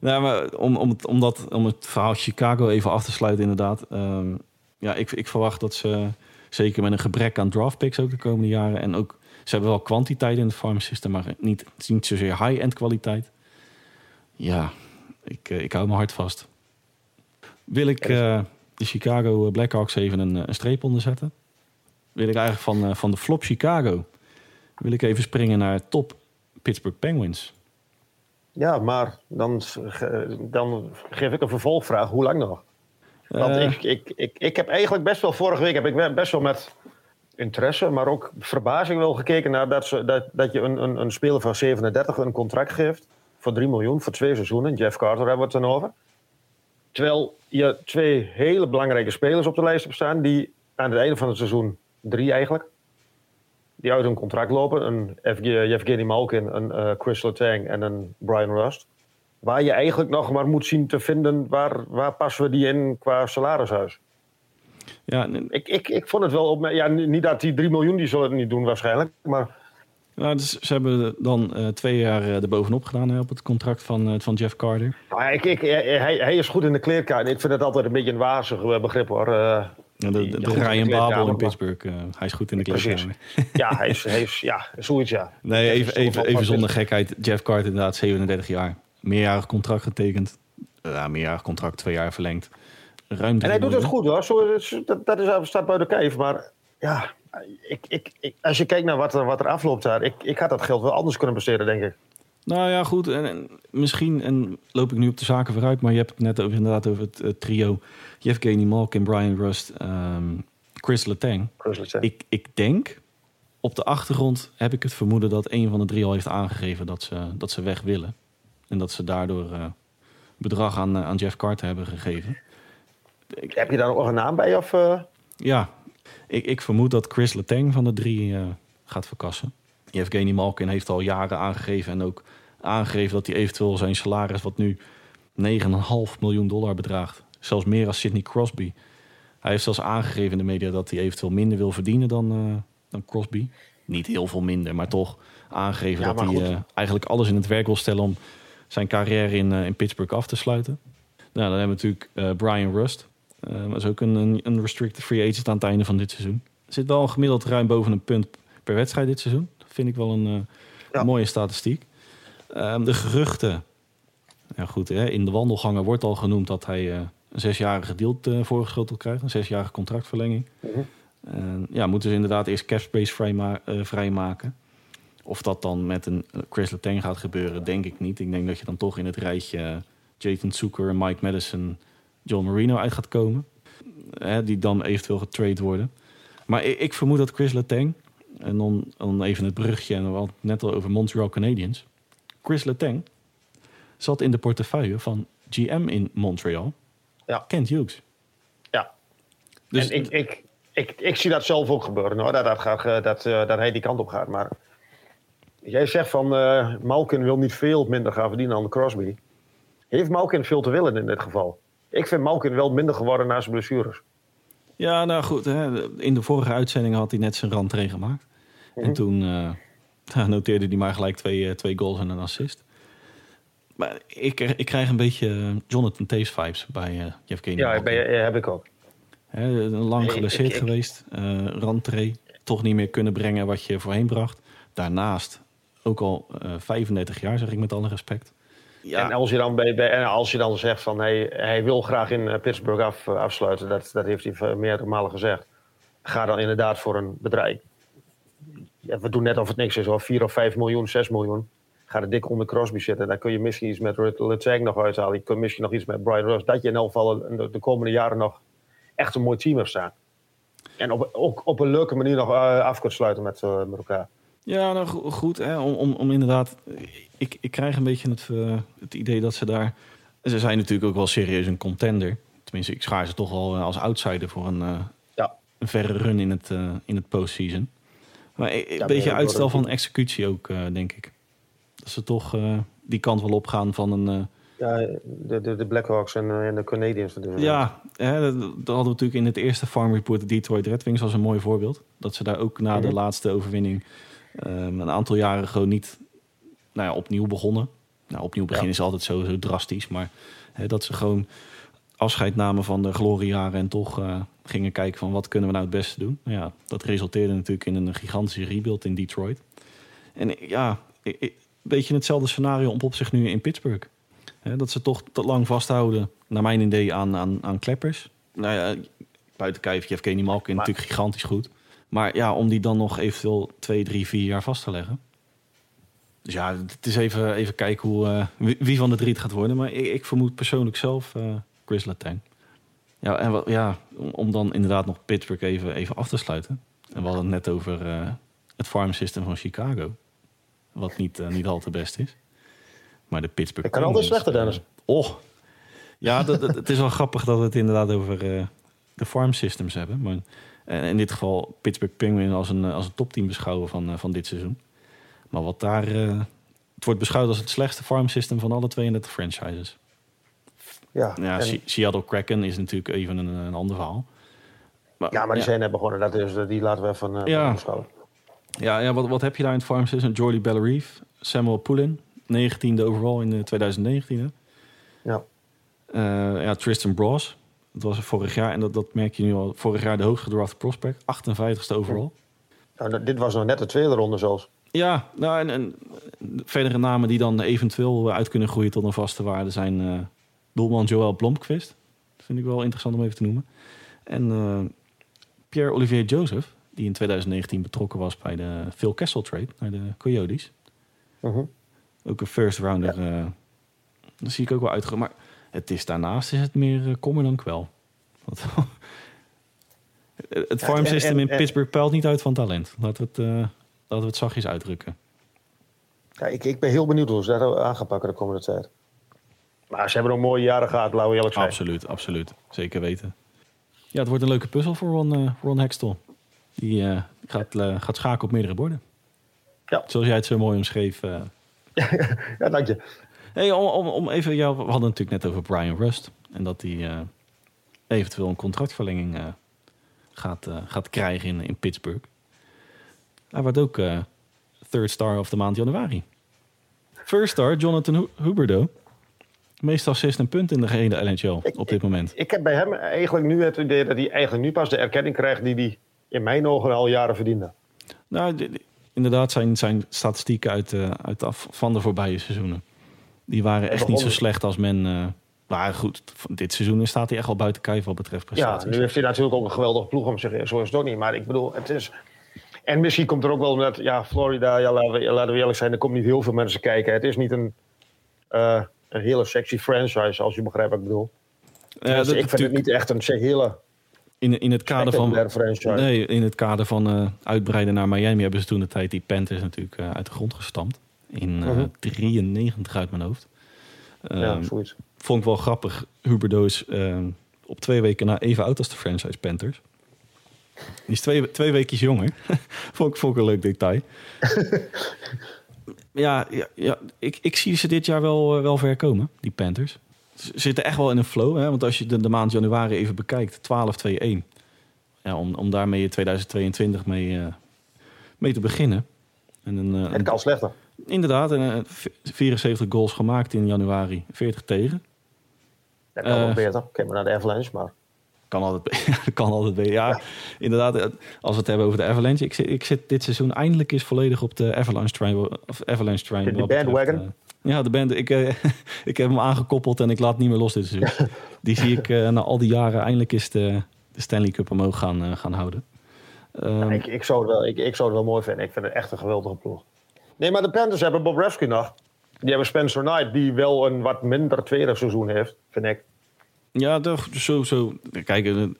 Nou, maar om, om, het, om, dat, om het verhaal Chicago even af te sluiten, inderdaad. Um, ja, ik, ik verwacht dat ze zeker met een gebrek aan draft picks ook de komende jaren. En ook, ze hebben wel kwantiteit in het farm system, maar niet, niet zozeer high-end kwaliteit. Ja, ik, ik hou mijn hart vast. Wil ik, uh, de Chicago Blackhawks even een, een streep onder zetten. Wil ik eigenlijk van, van de flop Chicago... wil ik even springen naar top Pittsburgh Penguins. Ja, maar dan, dan geef ik een vervolgvraag. Hoe lang nog? Want uh, ik, ik, ik, ik heb eigenlijk best wel... Vorige week heb ik best wel met interesse, maar ook verbazing wel gekeken naar dat, ze, dat, dat je een, een, een speler van 37 een contract geeft voor 3 miljoen voor twee seizoenen. Jeff Carter hebben we het dan over. Terwijl je twee hele belangrijke spelers op de lijst hebt staan die aan het einde van het seizoen, drie eigenlijk, die uit hun contract lopen. Een Evgeny Malkin, een uh, Chris Letang en een Brian Rust. Waar je eigenlijk nog maar moet zien te vinden waar, waar passen we die in qua salarishuis. Ja, ik, ik, ik vond het wel op. Ja, niet dat die 3 miljoen, die zullen het niet doen waarschijnlijk. Maar nou, dus ze hebben dan uh, twee jaar uh, erbovenop gedaan hè, op het contract van, uh, van Jeff Carter. Nou, ik, ik, hij, hij is goed in de kleerkaart. Ik vind het altijd een beetje een wazig begrip hoor. Ja, de, de, de Ryan Babel in Pittsburgh. hij is goed in de kleerkamer. Ja, hij is, hij is, ja, zoiets ja. Nee, even, even, even zonder gekheid. Jeff Carter inderdaad 37 jaar. Meerjarig contract getekend. Ja, meerjarig contract, twee jaar verlengd. Ruim en hij doet het goed hoor. Zo, dat, dat is, staat buiten kijf. Maar ja, ik, ik, ik, als je kijkt naar wat er, wat er afloopt daar, ik, ik had dat geld wel anders kunnen besteden, denk ik. Nou ja, goed. En, misschien en loop ik nu op de zaken vooruit, maar je hebt het net over, inderdaad over het, het trio. Yevgeny Malkin, Brian Rust, um, Chris Letang. Chris Letang. Ik, ik denk, op de achtergrond heb ik het vermoeden dat een van de drie al heeft aangegeven dat ze, dat ze weg willen. En dat ze daardoor uh, bedrag aan, uh, aan Jeff Carter hebben gegeven. Heb je daar nog een naam bij? Of, uh... Ja, ik, ik vermoed dat Chris Letang van de drie uh, gaat verkassen. Evgeny Malkin heeft al jaren aangegeven en ook aangegeven dat hij eventueel zijn salaris, wat nu 9,5 miljoen dollar bedraagt, zelfs meer als Sidney Crosby. Hij heeft zelfs aangegeven in de media dat hij eventueel minder wil verdienen dan, uh, dan Crosby. Niet heel veel minder, maar toch aangegeven dat hij uh, eigenlijk alles in het werk wil stellen om zijn carrière in, in Pittsburgh af te sluiten. Nou, dan hebben we natuurlijk Brian Rust. Uh, dat is ook een, een restricted free agent aan het einde van dit seizoen. Zit wel gemiddeld ruim boven een punt per wedstrijd dit seizoen. Dat vind ik wel een uh, mooie statistiek. Uh, de geruchten. Ja, goed, hè, in de wandelgangen wordt al genoemd dat hij uh, een zesjarige deal voorgeschoteld krijgt. Een zesjarige contractverlenging. Mm ja, moeten ze inderdaad eerst capspace vrij vrijmaken. Of dat dan met een Chris Letang gaat gebeuren, denk ik niet. Ik denk dat je dan toch in het rijtje Jason Zucker en Mike Madison John Marino uit gaat komen. Hè, die dan eventueel getrade worden. Maar ik, ik vermoed dat Chris Letang, en dan, dan even het brugje en we hadden net al over Montreal Canadiens. Chris Letang zat in de portefeuille van GM in Montreal. Ja. Kent Hughes. Ja. Dus en ik, ik, ik, ik zie dat zelf ook gebeuren hoor. Dat, dat, gaat, dat, dat hij die kant op gaat. Maar jij zegt van uh, Malkin wil niet veel minder gaan verdienen dan Crosby. Heeft Malkin veel te willen in dit geval? Ik vind Malkin wel minder geworden na zijn blessures. Ja, nou goed. Hè. In de vorige uitzending had hij net zijn rentree gemaakt. En mhm. toen uh, noteerde hij maar gelijk twee, uh, twee goals en een assist. Maar ik, ik krijg een beetje Jonathan Taves vibes bij uh, Jeff Kane. Ja, ben, heb ik ook. Lang geblesseerd geweest. Uh. Toch niet meer kunnen brengen wat je voorheen bracht. Daarnaast ook al 35 jaar, zeg ik met alle respect. Ja. En als je dan, bij, bij, en als je dan zegt van hij, hij wil graag in eh, Pittsburgh af, eh, afsluiten, dat, dat heeft hij meerdere malen gezegd. Ga dan inderdaad voor een bedrijf. Ja, we doen net of het niks is hoor, 4 of 5 miljoen, 6 miljoen. Ga er dik onder Crosby zitten. Dan kun je misschien iets met Letang nog uithalen. Je kunt misschien nog iets met Brian Rose. Dat je in elk geval de, komende jaren nog echt een mooi team hebt staan. En op, ook op een leuke manier nog eh, af kunt sluiten met, met elkaar. Ja, nou goed. Hè, om, om, om inderdaad. Ik, ik krijg een beetje het, uh, het idee dat ze daar. Ze zijn natuurlijk ook wel serieus een contender. Tenminste, ik schaar ze toch al eh, als outsider voor een, uh, ja. een verre run in het, uh, in het postseason. Maar een beetje uitstel van executie ook, denk ik. Dat ze toch die kant wel opgaan van een. ja, de, de, de Blackhawks en, en de Canadiens. Ja, hè, dat, dat, hadden we natuurlijk in het eerste Farm Report. De Detroit Red Wings als een mooi voorbeeld. Dat ze daar ook na de mhm. laatste overwinning Um, een aantal jaren gewoon niet nou ja, opnieuw begonnen. Nou, opnieuw beginnen is altijd zo, zo drastisch. Maar dat ze gewoon afscheid namen van de gloriejaren en toch uh, gingen kijken van wat kunnen we nou het beste doen. Nou ja, dat resulteerde natuurlijk in een gigantische rebuild in Detroit. En ja, een beetje hetzelfde scenario op zich nu in Pittsburgh. dat ze toch te lang vasthouden, naar mijn idee, aan, aan, aan kleppers. nou ja, buiten Kijfje heeft Kenny Malkin natuurlijk gigantisch goed. Maar ja, om die dan nog eventueel twee, drie, vier jaar vast te leggen. Dus ja, het is even, even kijken hoe, uh, wie, wie, van de drie het gaat worden. Maar ik, ik vermoed persoonlijk zelf uh, Chris Letang. Ja, en wat, ja, om dan inderdaad nog Pittsburgh even, even af te sluiten. En we hadden het net over uh, het farm system van Chicago. Wat niet, niet al te best is. Maar de Pittsburgh... Het kan altijd slechter, Dennis. oh, ja, dat, dat, het is wel grappig dat we het inderdaad over de farm systems hebben. Maar in dit geval Pittsburgh Penguins als een, als een topteam beschouwen van, van dit seizoen. Maar wat daar. Het wordt beschouwd als het slechtste farm system van alle 32 franchises. Ja, ja en... Seattle Kraken is natuurlijk even een, een ander verhaal. Maar, ja, maar die zijn net begonnen. Dat is, die laten we even uh, ja. beschouwen. Ja, ja wat, wat heb je daar in het farm system? Jordy Bellerive, Samuel Poulin, 19e overall in 2019. Hè? Ja. Uh, ja, Tristan Bros. Dat was vorig jaar en dat, dat merk je nu al. Vorig jaar de hoogst gedraft prospect, 58e overall. Nou, dit was nog net de tweede ronde zelfs. Ja, nou, en, en verdere namen die dan eventueel uit kunnen groeien tot een vaste waarde zijn uh, doelman Joël Blomqvist. Dat vind ik wel interessant om even te noemen. En Pierre-Olivier Joseph, die in 2019 betrokken was bij de Phil Kessel trade naar de Coyotes. Uh -huh. Ook een first rounder. Ja. Uh, dat zie ik ook wel uitgegaan. Maar het is daarnaast is het meer kommer dan kwel. Want het farm system in Pittsburgh peilt niet uit van talent. Laten we het Laten we het zachtjes uitdrukken. Ja, ik, ik ben heel benieuwd hoe ze dat aan gaan pakken de komende tijd. Maar ze hebben nog mooie jaren gehad, laten we eerlijk zijn. Absoluut, absoluut. Zeker weten. Ja, het wordt een leuke puzzel voor Ron, uh, Ron Hextel. Die uh, gaat, uh, gaat schaken op meerdere borden. Ja. Zoals jij het zo mooi omschreef. ja, dank je. Hey, om, om, om even jou, we hadden het natuurlijk net over Brian Rust. En dat hij eventueel een contractverlenging gaat, gaat krijgen in, in Pittsburgh. Hij wordt ook third star of de maand januari. First star, Jonathan Huberdo. Meestal assist en punt in de gehele NHL op dit moment. Ik, ik, heb bij hem eigenlijk nu het idee dat hij eigenlijk nu pas de erkenning krijgt die hij in mijn ogen al jaren verdiende. Nou, inderdaad zijn, zijn statistieken uit, uh, uit af, van de voorbije seizoenen. Die waren echt niet zo slecht als men... Uh, maar goed, dit seizoen staat hij echt al buiten kijf wat betreft prestaties. Ja, nu heeft hij natuurlijk ook een geweldige ploeg om zich. Zo is het ook niet. Maar ik bedoel, het is en misschien komt er ook wel omdat, ja, Florida, ja, laten, we, laten we eerlijk zijn, er komt niet heel veel mensen kijken. Het is niet een, uh, een hele sexy franchise, als je begrijpt wat ik bedoel. Ja, dus dat, ik vind het niet echt een hele in, in het kader van nee, in het kader van uh, uitbreiden naar Miami hebben ze toen de tijd die Panthers natuurlijk uh, uit de grond gestampt in uh, -huh. 93 uit mijn hoofd. ja, zoiets. Vond ik wel grappig. Huberdo is op twee weken na even oud als de franchise Panthers. Die is twee, twee weken jonger. vond, ik, vond ik een leuk detail. ja, ja, ja ik, ik zie ze dit jaar wel, wel ver komen, die Panthers. Zitten echt wel in een flow. Hè? Want als je de, de maand januari even bekijkt, 12-2-1. Ja, om, om daarmee 2022 mee, uh, mee te beginnen. En een, uh, het kan slechter. Inderdaad, en, 74 goals gemaakt in januari, 40 tegen. Dat kan wel beter. Kijk maar naar de Avalanche, maar kan altijd, kan altijd weer. Ja, inderdaad, als we het hebben over de Avalanche. Ik zit, ik zit dit seizoen eindelijk eens volledig op de Avalanche train. Of Avalanche train de bandwagon? Ja, de band. Ik, uh, ik heb hem aangekoppeld en ik laat niet meer los dit seizoen. Die zie ik uh, na al die jaren eindelijk eens de, de Stanley Cup omhoog gaan, gaan houden. Um, ja, ik, ik, zou het wel, ik, ik zou het wel mooi vinden. Ik vind het echt een geweldige ploeg. Nee, maar de Panthers hebben Bob Refsky nog. Die hebben Spencer Knight, die wel een wat minder tweede seizoen heeft, vind ik. Ja, toch, zo, zo. Kijk, een,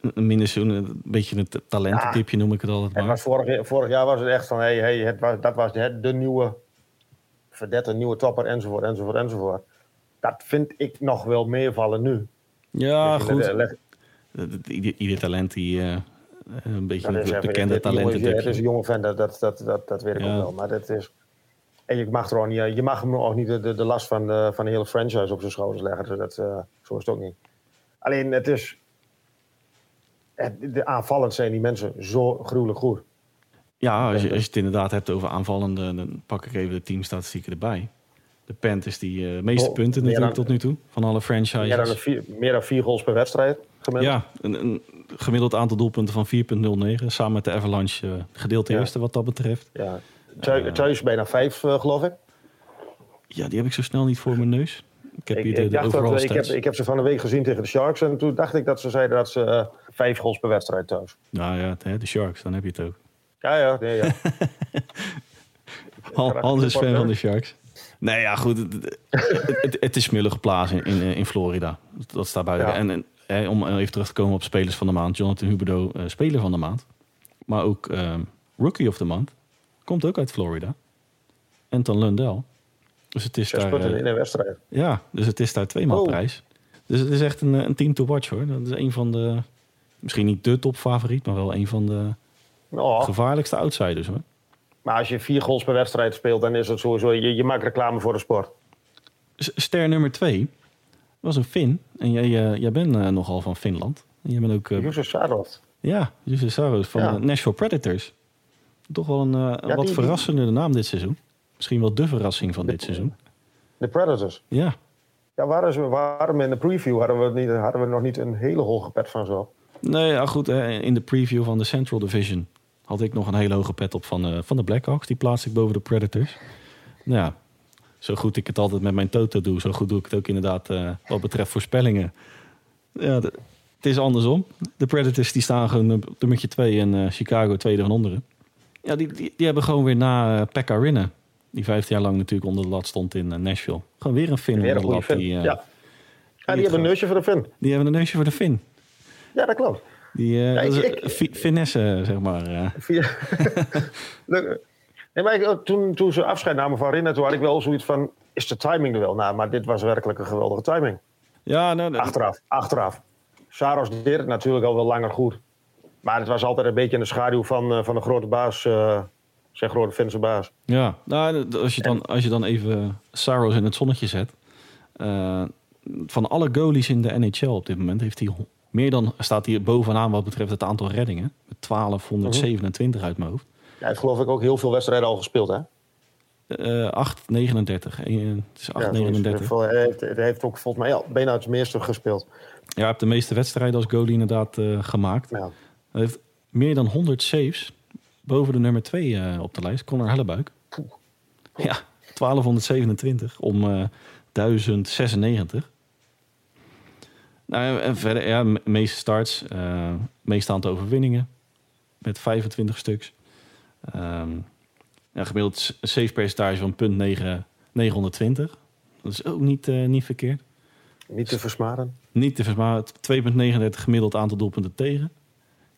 een minder een beetje een talententipje noem ik het altijd maar. Het vorig, vorig, jaar was het echt van, hey, hey, het was, dat was het, de nieuwe verdette, nieuwe topper, enzovoort, enzovoort, enzovoort. Dat vind ik nog wel meevallen nu. Ja, dus goed. Ieder, ieder talent die... Uh, een beetje een bekende talenten. Het is een jonge vent, dat, dat, dat, dat, weet ik ja. ook wel. Maar dat is... En je mag, er ook niet, je mag hem ook niet de, de, de last van de, van de hele franchise op zijn schouders leggen. Dus dat, uh, zo is het ook niet. Alleen het is. Het, de aanvallend zijn die mensen zo gruwelijk goed. Ja, als je, als je het inderdaad hebt over aanvallende, dan pak ik even de teamstatistieken erbij. De Panthers die uh, meeste oh, punten natuurlijk dan, tot nu toe van alle franchises. Meer dan, vier, meer dan vier goals per wedstrijd gemiddeld. Ja, een, een gemiddeld aantal doelpunten van 4,09. Samen met de Avalanche uh, gedeeld eerste wat dat betreft. Ja, Thuis bijna vijf, geloof ik. Ja, die heb ik zo snel niet voor mijn neus. Ik heb Ik, hier de, ik, de dacht dat, overall eh, ik, heb, ik heb ze van de week gezien tegen de Sharks. En toen dacht ik dat ze zeiden dat ze eh, vijf goals per wedstrijd thuis. Nou ja, de Sharks, dan heb je het ook. Ja, ja, nee, ja. Hans is fan van de Sharks. Nee, ja, goed. Het, het, is smullig geplaatst in, in, in Florida. Dat staat buiten. Ja. En, en hè, om even terug te komen op spelers van de maand. Jonathan Huberdeau, eh, speler van de maand. Maar ook ehm, rookie of the month. Komt ook uit Florida. Anton Lundell. Dus het is Zes daar... eh, in een wedstrijd. ja, dus het is daar tweemaal Oh. prijs. Dus het is echt een, eh, een team to watch hoor. Dat is een van de... Misschien niet de topfavoriet, maar wel een van de Oh, gevaarlijkste outsiders hoor. maar als je vier goals per wedstrijd speelt, dan is het sowieso... Je, je maakt reclame voor de sport. S- Ster nummer twee was een Fin. En jij, eh, jij bent eh, nogal van Finland. En jij bent ook... eh, Jusuf Sarov. ja, Jussi Saros van Ja. de Nashville Predators. Toch wel een, eh, Ja, wat die- verrassende naam dit seizoen. Misschien wel de verrassing van dit seizoen. De Predators. Ja, Ja, waarom, ze- waarom in de preview hadden we, niet, hadden we nog niet een hele hoge pet van zo? nee, ja, goed. eh, in de preview van de Central Division had ik nog een hele hoge pet op van, eh, van de Blackhawks. Die plaats ik boven de Predators. Nou ja, zo goed ik het altijd met mijn toto doe, zo goed doe ik het ook inderdaad eh, wat betreft voorspellingen. Ja, de- het is andersom. De Predators die staan gewoon nummertje 2 en eh, Chicago tweede van onderen. Ja, die, die, die hebben gewoon weer na uh, Pekka Rinne, die 15 jaar lang natuurlijk onder de lat stond in Nashville. Gewoon weer een Fin Weer onder de lat. Die, ja. ja, die hebben een neusje voor de fin. die hebben een neusje voor de Fin. Ja, dat klopt. Die, eh, Ja, ik- finesse, zeg maar. eh. Nee, maar ik- toen, toen ze afscheid namen van Rinne, toen had ik wel zoiets van... Is de timing er wel? Nou, maar dit was werkelijk een geweldige timing. Ja, nou, dat- Achteraf, achteraf. Saros deed het natuurlijk al wel langer goed. Maar het was altijd een beetje in de schaduw van, eh, van de grote baas, eh, zijn grote Finse baas. Ja, nou, als, je dan, als je dan even Saros in het zonnetje zet. van alle goalies in de NHL op dit moment heeft hij meer dan staat hij bovenaan wat betreft het aantal reddingen. Met 1227 uit mijn hoofd. Hij heeft geloof ik ook heel veel wedstrijden al gespeeld, hè? Eh 839. Eh, Het is Ja, 839. volgens- Hij heeft, hij heeft ook volgens mij ja, bijna het meeste gespeeld. Ja, hij heeft de meeste wedstrijden als goalie inderdaad eh, gemaakt. Ja. Hij heeft meer dan 100 saves boven de nummer 2 op de lijst, Connor Hellebuik. Ja, 1227 om eh 1096. Nou, en verder, ja, me- meeste starts, eh meeste aantal overwinningen met 25 stuks. Ehm ja, gemiddeld s- save percentage van punt 9, 920. Dat is ook niet, eh, niet verkeerd. Niet te versmaden. Niet te versmaden, 2,39 gemiddeld aantal doelpunten tegen.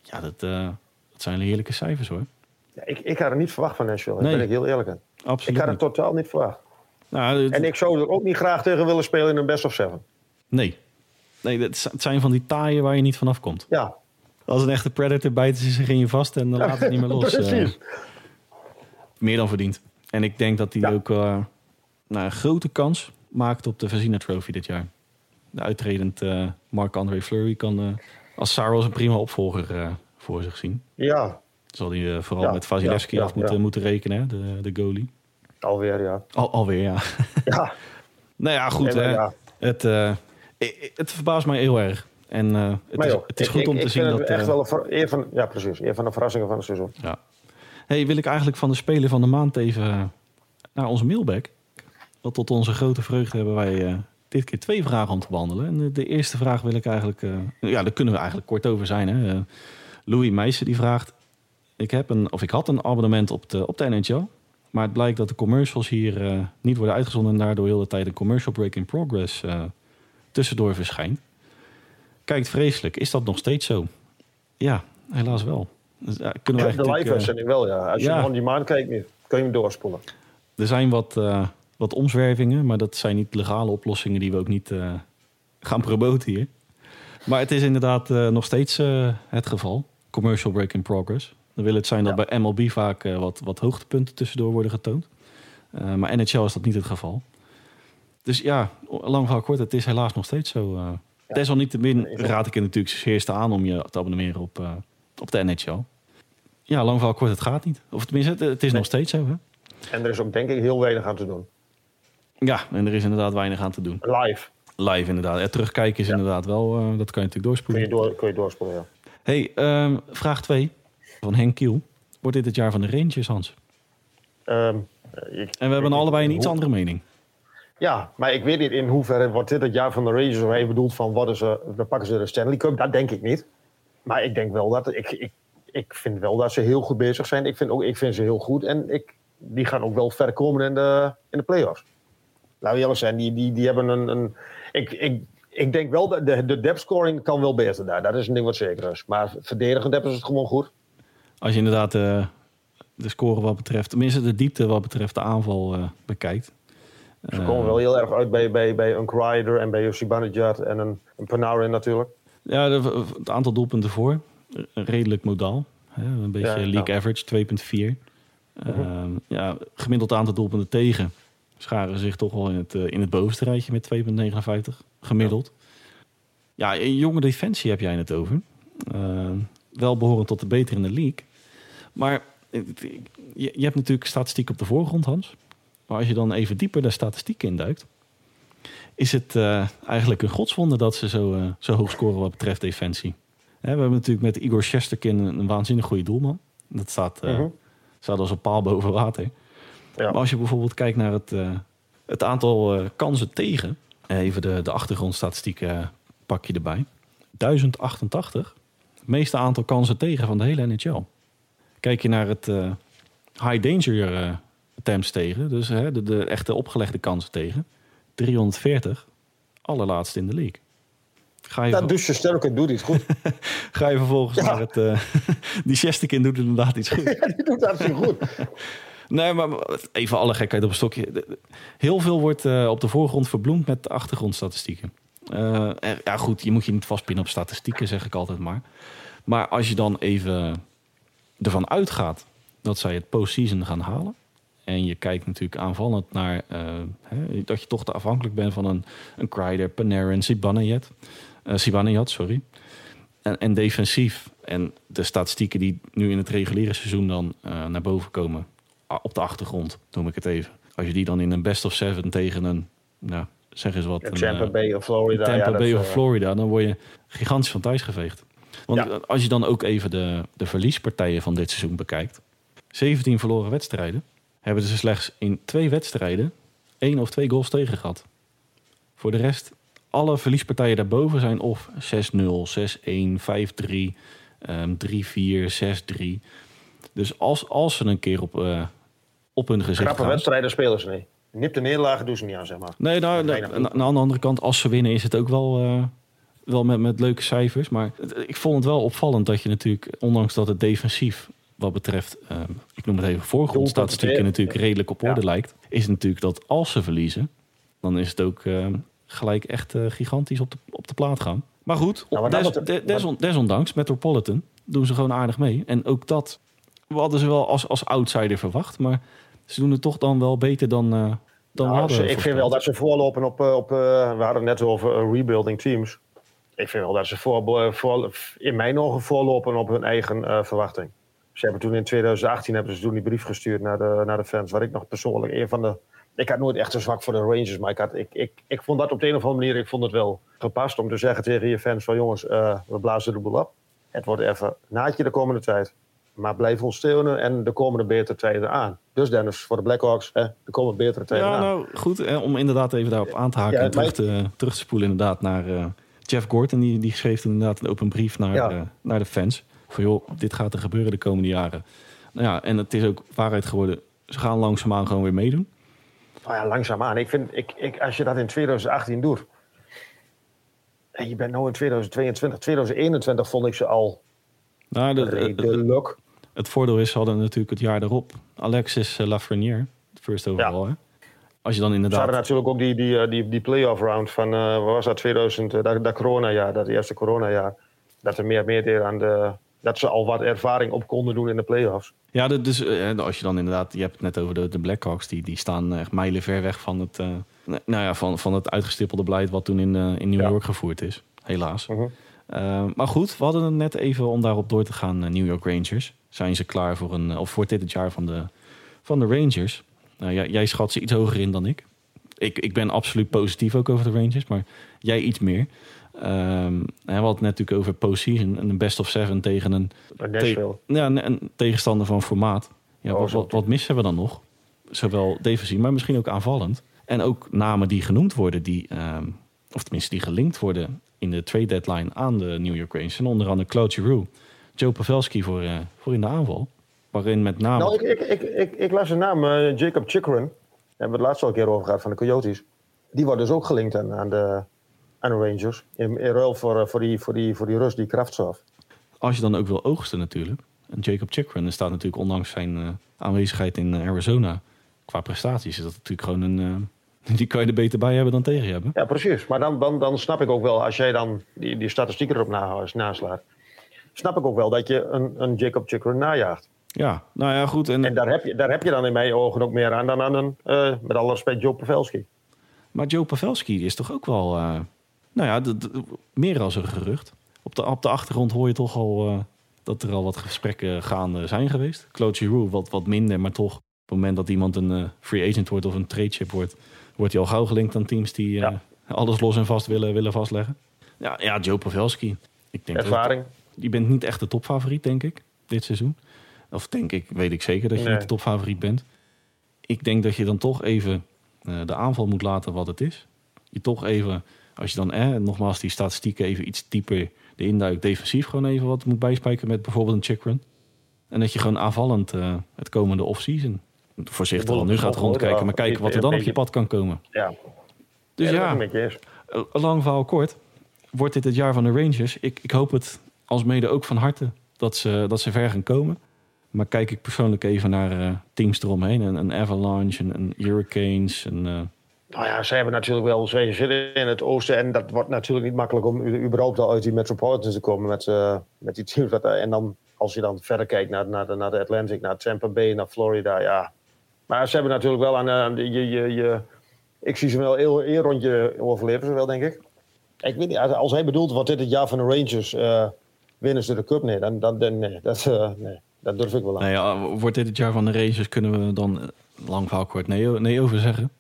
Ja, dat, eh, dat zijn heerlijke cijfers hoor. Ja, ik, ik had het niet verwacht van Nashville, Nee. ben ik heel eerlijk. Absoluut. Ik had het totaal niet verwacht. Nou, En ik zou er ook niet graag tegen willen spelen in een best of seven. Nee. Nee, het zijn van die taaien waar je niet vanaf komt. Ja, Als een echte predator bijten ze zich in je vast en dan laten het niet meer los. eh. precies. meer dan verdiend. En ik denk dat hij ook eh, nou, een grote kans maakt op de Vezina Trophy dit jaar. De uitredend eh Marc-André Fleury kan eh, als Saros een prima opvolger voor zich zien. Ja, Zal hij vooral Ja, met Vasilevski ja, af moeten, ja. moeten rekenen, hè, de, de goalie. alweer ja. Al, alweer, ja. Ja, nou ja, goed. Nee, hè. Het, eh, i- het verbaast mij heel erg. En eh, het, is, het is goed ik- om te zien dat... het echt eh, wel een, ver- van, ja, precies. Een van de verrassingen van het seizoen. Ja. Hey, wil ik eigenlijk van de speler van de maand even eh, naar onze mailback. Want tot onze grote vreugde hebben wij eh, dit keer twee vragen om te behandelen. En de, eerste vraag wil ik eigenlijk... eh, ja, daar kunnen we eigenlijk kort over zijn. Hè. Eh, Louis Meijsen die vraagt... Ik, heb een, of ik had een abonnement op de, op de NHL. Maar het blijkt dat de commercials hier eh, niet worden uitgezonden... en daardoor heel de tijd een commercial break in progress eh, tussendoor verschijnt. Kijkt vreselijk. Is dat nog steeds zo? Ja, helaas wel. Dus, ja, kunnen we De eigenlijk, live eh, uitzending wel, ja. Als je ja. on demand kijkt, kun je hem doorspoelen. Er zijn wat, eh, wat omzwervingen, maar dat zijn niet legale oplossingen die we ook niet eh, gaan promoten hier. Maar het is inderdaad nog steeds het geval. Commercial break in progress. Dan wil het zijn dat Ja. bij MLB vaak wat, wat hoogtepunten tussendoor worden getoond. Maar NHL is dat niet het geval. Dus ja, lang verhaal kort, het is helaas nog steeds zo. eh. Desalniettemin raad ik je natuurlijk zeerst aan om je te abonneren op, eh, op de NHL. Ja, lang verhaal kort, het gaat niet. Of tenminste, het, het is nog steeds zo. Hè? En er is ook denk ik heel weinig aan te doen. Ja, en er is inderdaad weinig aan te doen. Live Live inderdaad. Ja, terugkijken is Ja. inderdaad wel, eh, dat kan je natuurlijk kun doorspoelen. je, door, kun je doorspoelen, ja. Hey, ehm, vraag 2 van Henk Kiel. Wordt dit het jaar van de Rangers, Hans? Ehm, ik- En we hebben allebei een iets andere mening. Ja, maar ik weet niet in hoeverre wordt dit het jaar van de Rangers of hij bedoelt van worden ze, dan pakken ze de Stanley Cup. Dat denk ik niet. Maar ik denk wel dat ik, ik, ik vind wel dat ze heel goed bezig zijn. Ik vind, ook, ik vind ze heel goed en ik, die gaan ook wel ver komen in de, in de playoffs. Laten we eerlijk zijn, die, die, die hebben een. een ik, ik, ik denk wel dat de, de depth scoring kan wel beter daar. Dat is een ding wat zeker is. Maar verdedigend hebben ze het gewoon goed. Als je inderdaad uh, de score wat betreft, tenminste de diepte wat betreft de aanval uh, bekijkt. Ze komen wel heel erg uit bij, bij, bij een Kreider en bij Zibanejad en een, een Panarin natuurlijk. Ja, de, het aantal doelpunten voor, redelijk modaal. Hè? Een beetje ja, league nou. average, 2,4. Uh, ja, gemiddeld aantal doelpunten tegen scharen zich toch wel in het, uh, in het bovenste rijtje met 2,59 gemiddeld. Ja. ja, een jonge defensie heb jij het over. Uh, wel behorend tot de betere in de league. Maar je, je hebt natuurlijk statistiek op de voorgrond, Hans. Maar als je dan even dieper de statistiek induikt, is het uh, eigenlijk een godswonder dat ze zo, uh, zo hoog scoren wat betreft defensie. Hè, we hebben natuurlijk met Igor Shesterkin een, een waanzinnig goede doelman. Dat staat, uh, -huh. staat als een paal boven water. Ja. Maar als je bijvoorbeeld kijkt naar het, het aantal kansen tegen, even de, de achtergrondstatistieken pak je erbij. 1088, het meeste aantal kansen tegen van de hele NHL. Kijk je naar het high danger attempts tegen. Dus hè, de, de, echte opgelegde kansen tegen. 340. Allerlaatste in de league. Ga je dat dus je sterker doet iets goed. Ga je vervolgens ja. naar het... Uh, die Shesterkin doet inderdaad iets goed. die doet zo goed. Nee, maar even alle gekheid op een stokje. Heel veel wordt uh, op de voorgrond verbloemd met achtergrondstatistieken. Uh, ja goed, je moet je niet vastpinnen op statistieken, zeg ik altijd maar. Maar als je dan even ervan uitgaat dat zij het postseason gaan halen en je kijkt natuurlijk aanvallend naar uh, hè, dat je toch te afhankelijk bent van een, een Kreider, Panarin, Zibanejad. Uh, Zibanejad, sorry. En, en, defensief. En de statistieken die nu in het reguliere seizoen dan uh, naar boven komen. Op de achtergrond, noem ik het even. Als je die dan in een best of seven tegen een, nou, zeg eens wat. Ja, Tampa een, Bay of Florida. Tampa ja, Bay of Florida, dan word je gigantisch van thuis geveegd. Want ja. als je dan ook even de, de verliespartijen van dit seizoen bekijkt. 17 verloren wedstrijden hebben ze slechts in twee wedstrijden één of twee goals tegen gehad. Voor de rest, alle verliespartijen daarboven zijn of 6-0, 6-1, 5-3, um, 3-4, 6-3. Dus als, als ze een keer op, uh, op hun gezicht Knappe gaan... wedstrijden spelen ze niet. Nipte nederlagen doen ze niet aan, zeg maar. Nee, nou, nee, aan de andere kant, als ze winnen is het ook wel, uh, wel met, met leuke cijfers. Maar ik vond het wel opvallend dat je natuurlijk, ondanks dat het defensief wat betreft, uh, ik noem het even voorgrondstatistieken, natuurlijk redelijk op orde ja. lijkt, is natuurlijk dat als ze verliezen, dan is het ook uh, gelijk echt uh, gigantisch op de, op de plaat gaan. Maar goed, nou, maar des, des, des, desondanks, Metropolitan doen ze gewoon aardig mee. En ook dat we hadden ze wel als, als outsider verwacht, maar ze doen het toch dan wel beter dan, uh, dan nou, hadden. Ik vind wel dat ze voorlopen op, op we hadden het net over rebuilding teams. Ik vind wel dat ze voor, voor, in mijn ogen voorlopen op hun eigen verwachting. Ze hebben toen in 2018 hebben ze toen die brief gestuurd naar de, naar de fans. Waar ik nog persoonlijk een van de. Ik had nooit echt zo zwak voor de Rangers, maar ik, had, ik, ik, ik vond dat op de een of andere manier ik vond het wel gepast om te zeggen tegen je fans: van jongens, uh, we blazen de boel op. Het wordt even naadje de komende tijd. Maar blijf ons steunen en de komende betere tijden aan. Dus Dennis, voor de Blackhawks, hè, de komende betere tijden ja, aan. Nou, goed, hè, om inderdaad even daarop aan te haken ja, en terug te, terug te spoelen inderdaad naar uh, Jeff Gordon. Die, die schreef inderdaad een open brief naar, ja. uh, naar de fans. Van joh, dit gaat er gebeuren de komende jaren. Nou ja, en het is ook waarheid geworden. Ze gaan langzaamaan gewoon weer meedoen. Nou ja, langzaamaan. Ik vind, ik, ik, als je dat in 2018 doet. En je bent nu in 2022, 2021 vond ik ze al nou, de, de, de. Het voordeel is, ze hadden natuurlijk het jaar erop Alexis Lafreniere, first overall. Ja. Hè? Als je dan inderdaad... Ze hadden natuurlijk ook die, die, die, die play-off round van, uh, wat was dat, 2000, uh, dat, dat corona-jaar, dat eerste corona-jaar. Dat er meer meer aan de, dat ze al wat ervaring op konden doen in de playoffs. Ja, dus uh, als je dan inderdaad, je hebt het net over de, de Blackhawks, die, die staan echt mijlen ver weg van het, uh, nou ja, van, van het uitgestippelde beleid wat toen in, uh, in New York gevoerd is. Helaas. -huh. maar goed, we hadden het net even om daarop door te gaan. New York Rangers. Zijn ze klaar voor een, of voor dit het jaar van de, van de Rangers? Nou, jij, jij schat ze iets hoger in dan ik. ik. Ik ben absoluut positief ook over de Rangers, maar jij iets meer. Um, we hadden het natuurlijk over postseason. Een best of seven tegen een, te ja, een, tegenstander van formaat. Ja, oh, wat, wat, wat, missen we dan nog? Zowel defensief, maar misschien ook aanvallend. En ook namen die genoemd worden, die, ehm, of tenminste die gelinkt worden in de trade deadline aan de New York Rangers. En onder andere Claude Giroux, Joe Pavelski voor, uh, voor in de aanval. Waarin met name... Nou, ik, ik, ik, ik, las de naam uh, Jacob Chikrin. Daar hebben we het laatst al een keer over gehad van de Coyotes. Die wordt dus ook gelinkt aan, aan, de, aan de Rangers. In, in ruil voor, uh, voor, die, voor, die, voor die rust die Kraftsov. Als je dan ook wil oogsten natuurlijk. En Jacob Chikrin staat natuurlijk ondanks zijn aanwezigheid in Arizona... qua prestaties is dat natuurlijk gewoon een die kan je er beter bij hebben dan tegen je hebben. Ja, precies. Maar dan, dan, dan snap ik ook wel, als jij dan die, die statistieken erop naslaat, snap ik ook wel dat je een, een Jacob Chikrin najaagt. Ja, nou ja, goed. En, en daar, heb je, daar heb je dan in mijn ogen ook meer aan dan aan een, uh, met alle respect, Joe Pavelski. Maar Joe Pavelski is toch ook wel, uh, nou ja, meer als een gerucht. Op de, op de achtergrond hoor je toch al uh, dat er al wat gesprekken gaande zijn geweest. Claude Giroux wat, wat minder, maar toch op het moment dat iemand een free agent wordt of een trade chip wordt wordt hij al gauw gelinkt aan teams die ja. uh, alles los en vast willen, willen vastleggen. Ja, ja Joe Pavelski. Ik denk Ervaring. Dat, je bent niet echt de topfavoriet, denk ik, dit seizoen. Of denk ik, weet ik zeker dat je nee. niet de topfavoriet bent. Ik denk dat je dan toch even de aanval moet laten wat het is. Je toch even, als je dan eh, nogmaals die statistieken even iets dieper de induik defensief gewoon even wat moet bijspijken met bijvoorbeeld een chickrun. En dat je gewoon aanvallend uh, het komende off-season voorzichtig al nu gaat rondkijken, maar kijken wat er dan op je pad kan komen. Ja. Dus ja, ja lang verhaal kort. Wordt dit het jaar van de Rangers? Ik, ik hoop het als mede ook van harte dat ze, dat ze ver gaan komen. Maar kijk ik persoonlijk even naar uh, teams eromheen. Een, een Avalanche, een, een Hurricanes. Een, uh... Nou ja, ze hebben natuurlijk wel... Ze zitten in het oosten en dat wordt natuurlijk niet makkelijk... om überhaupt al uit die Metropolitans te komen met, uh, met die teams. En dan, als je dan verder kijkt naar, naar, de, naar de Atlantic, naar Tampa Bay, naar Florida... ja, maar ze hebben natuurlijk wel aan, aan je, je, je, ik zie ze wel één rondje overleven, wel, denk ik. Ik weet niet, als hij bedoelt wat dit het jaar van de Rangers uh, winnen ze de cup, nee, dan, dan, dan nee, dat, nee, durf ik wel aan. Nee, ja, wordt dit het jaar van de Rangers, kunnen we dan eh, lang verhaal kort nee, nee over zeggen.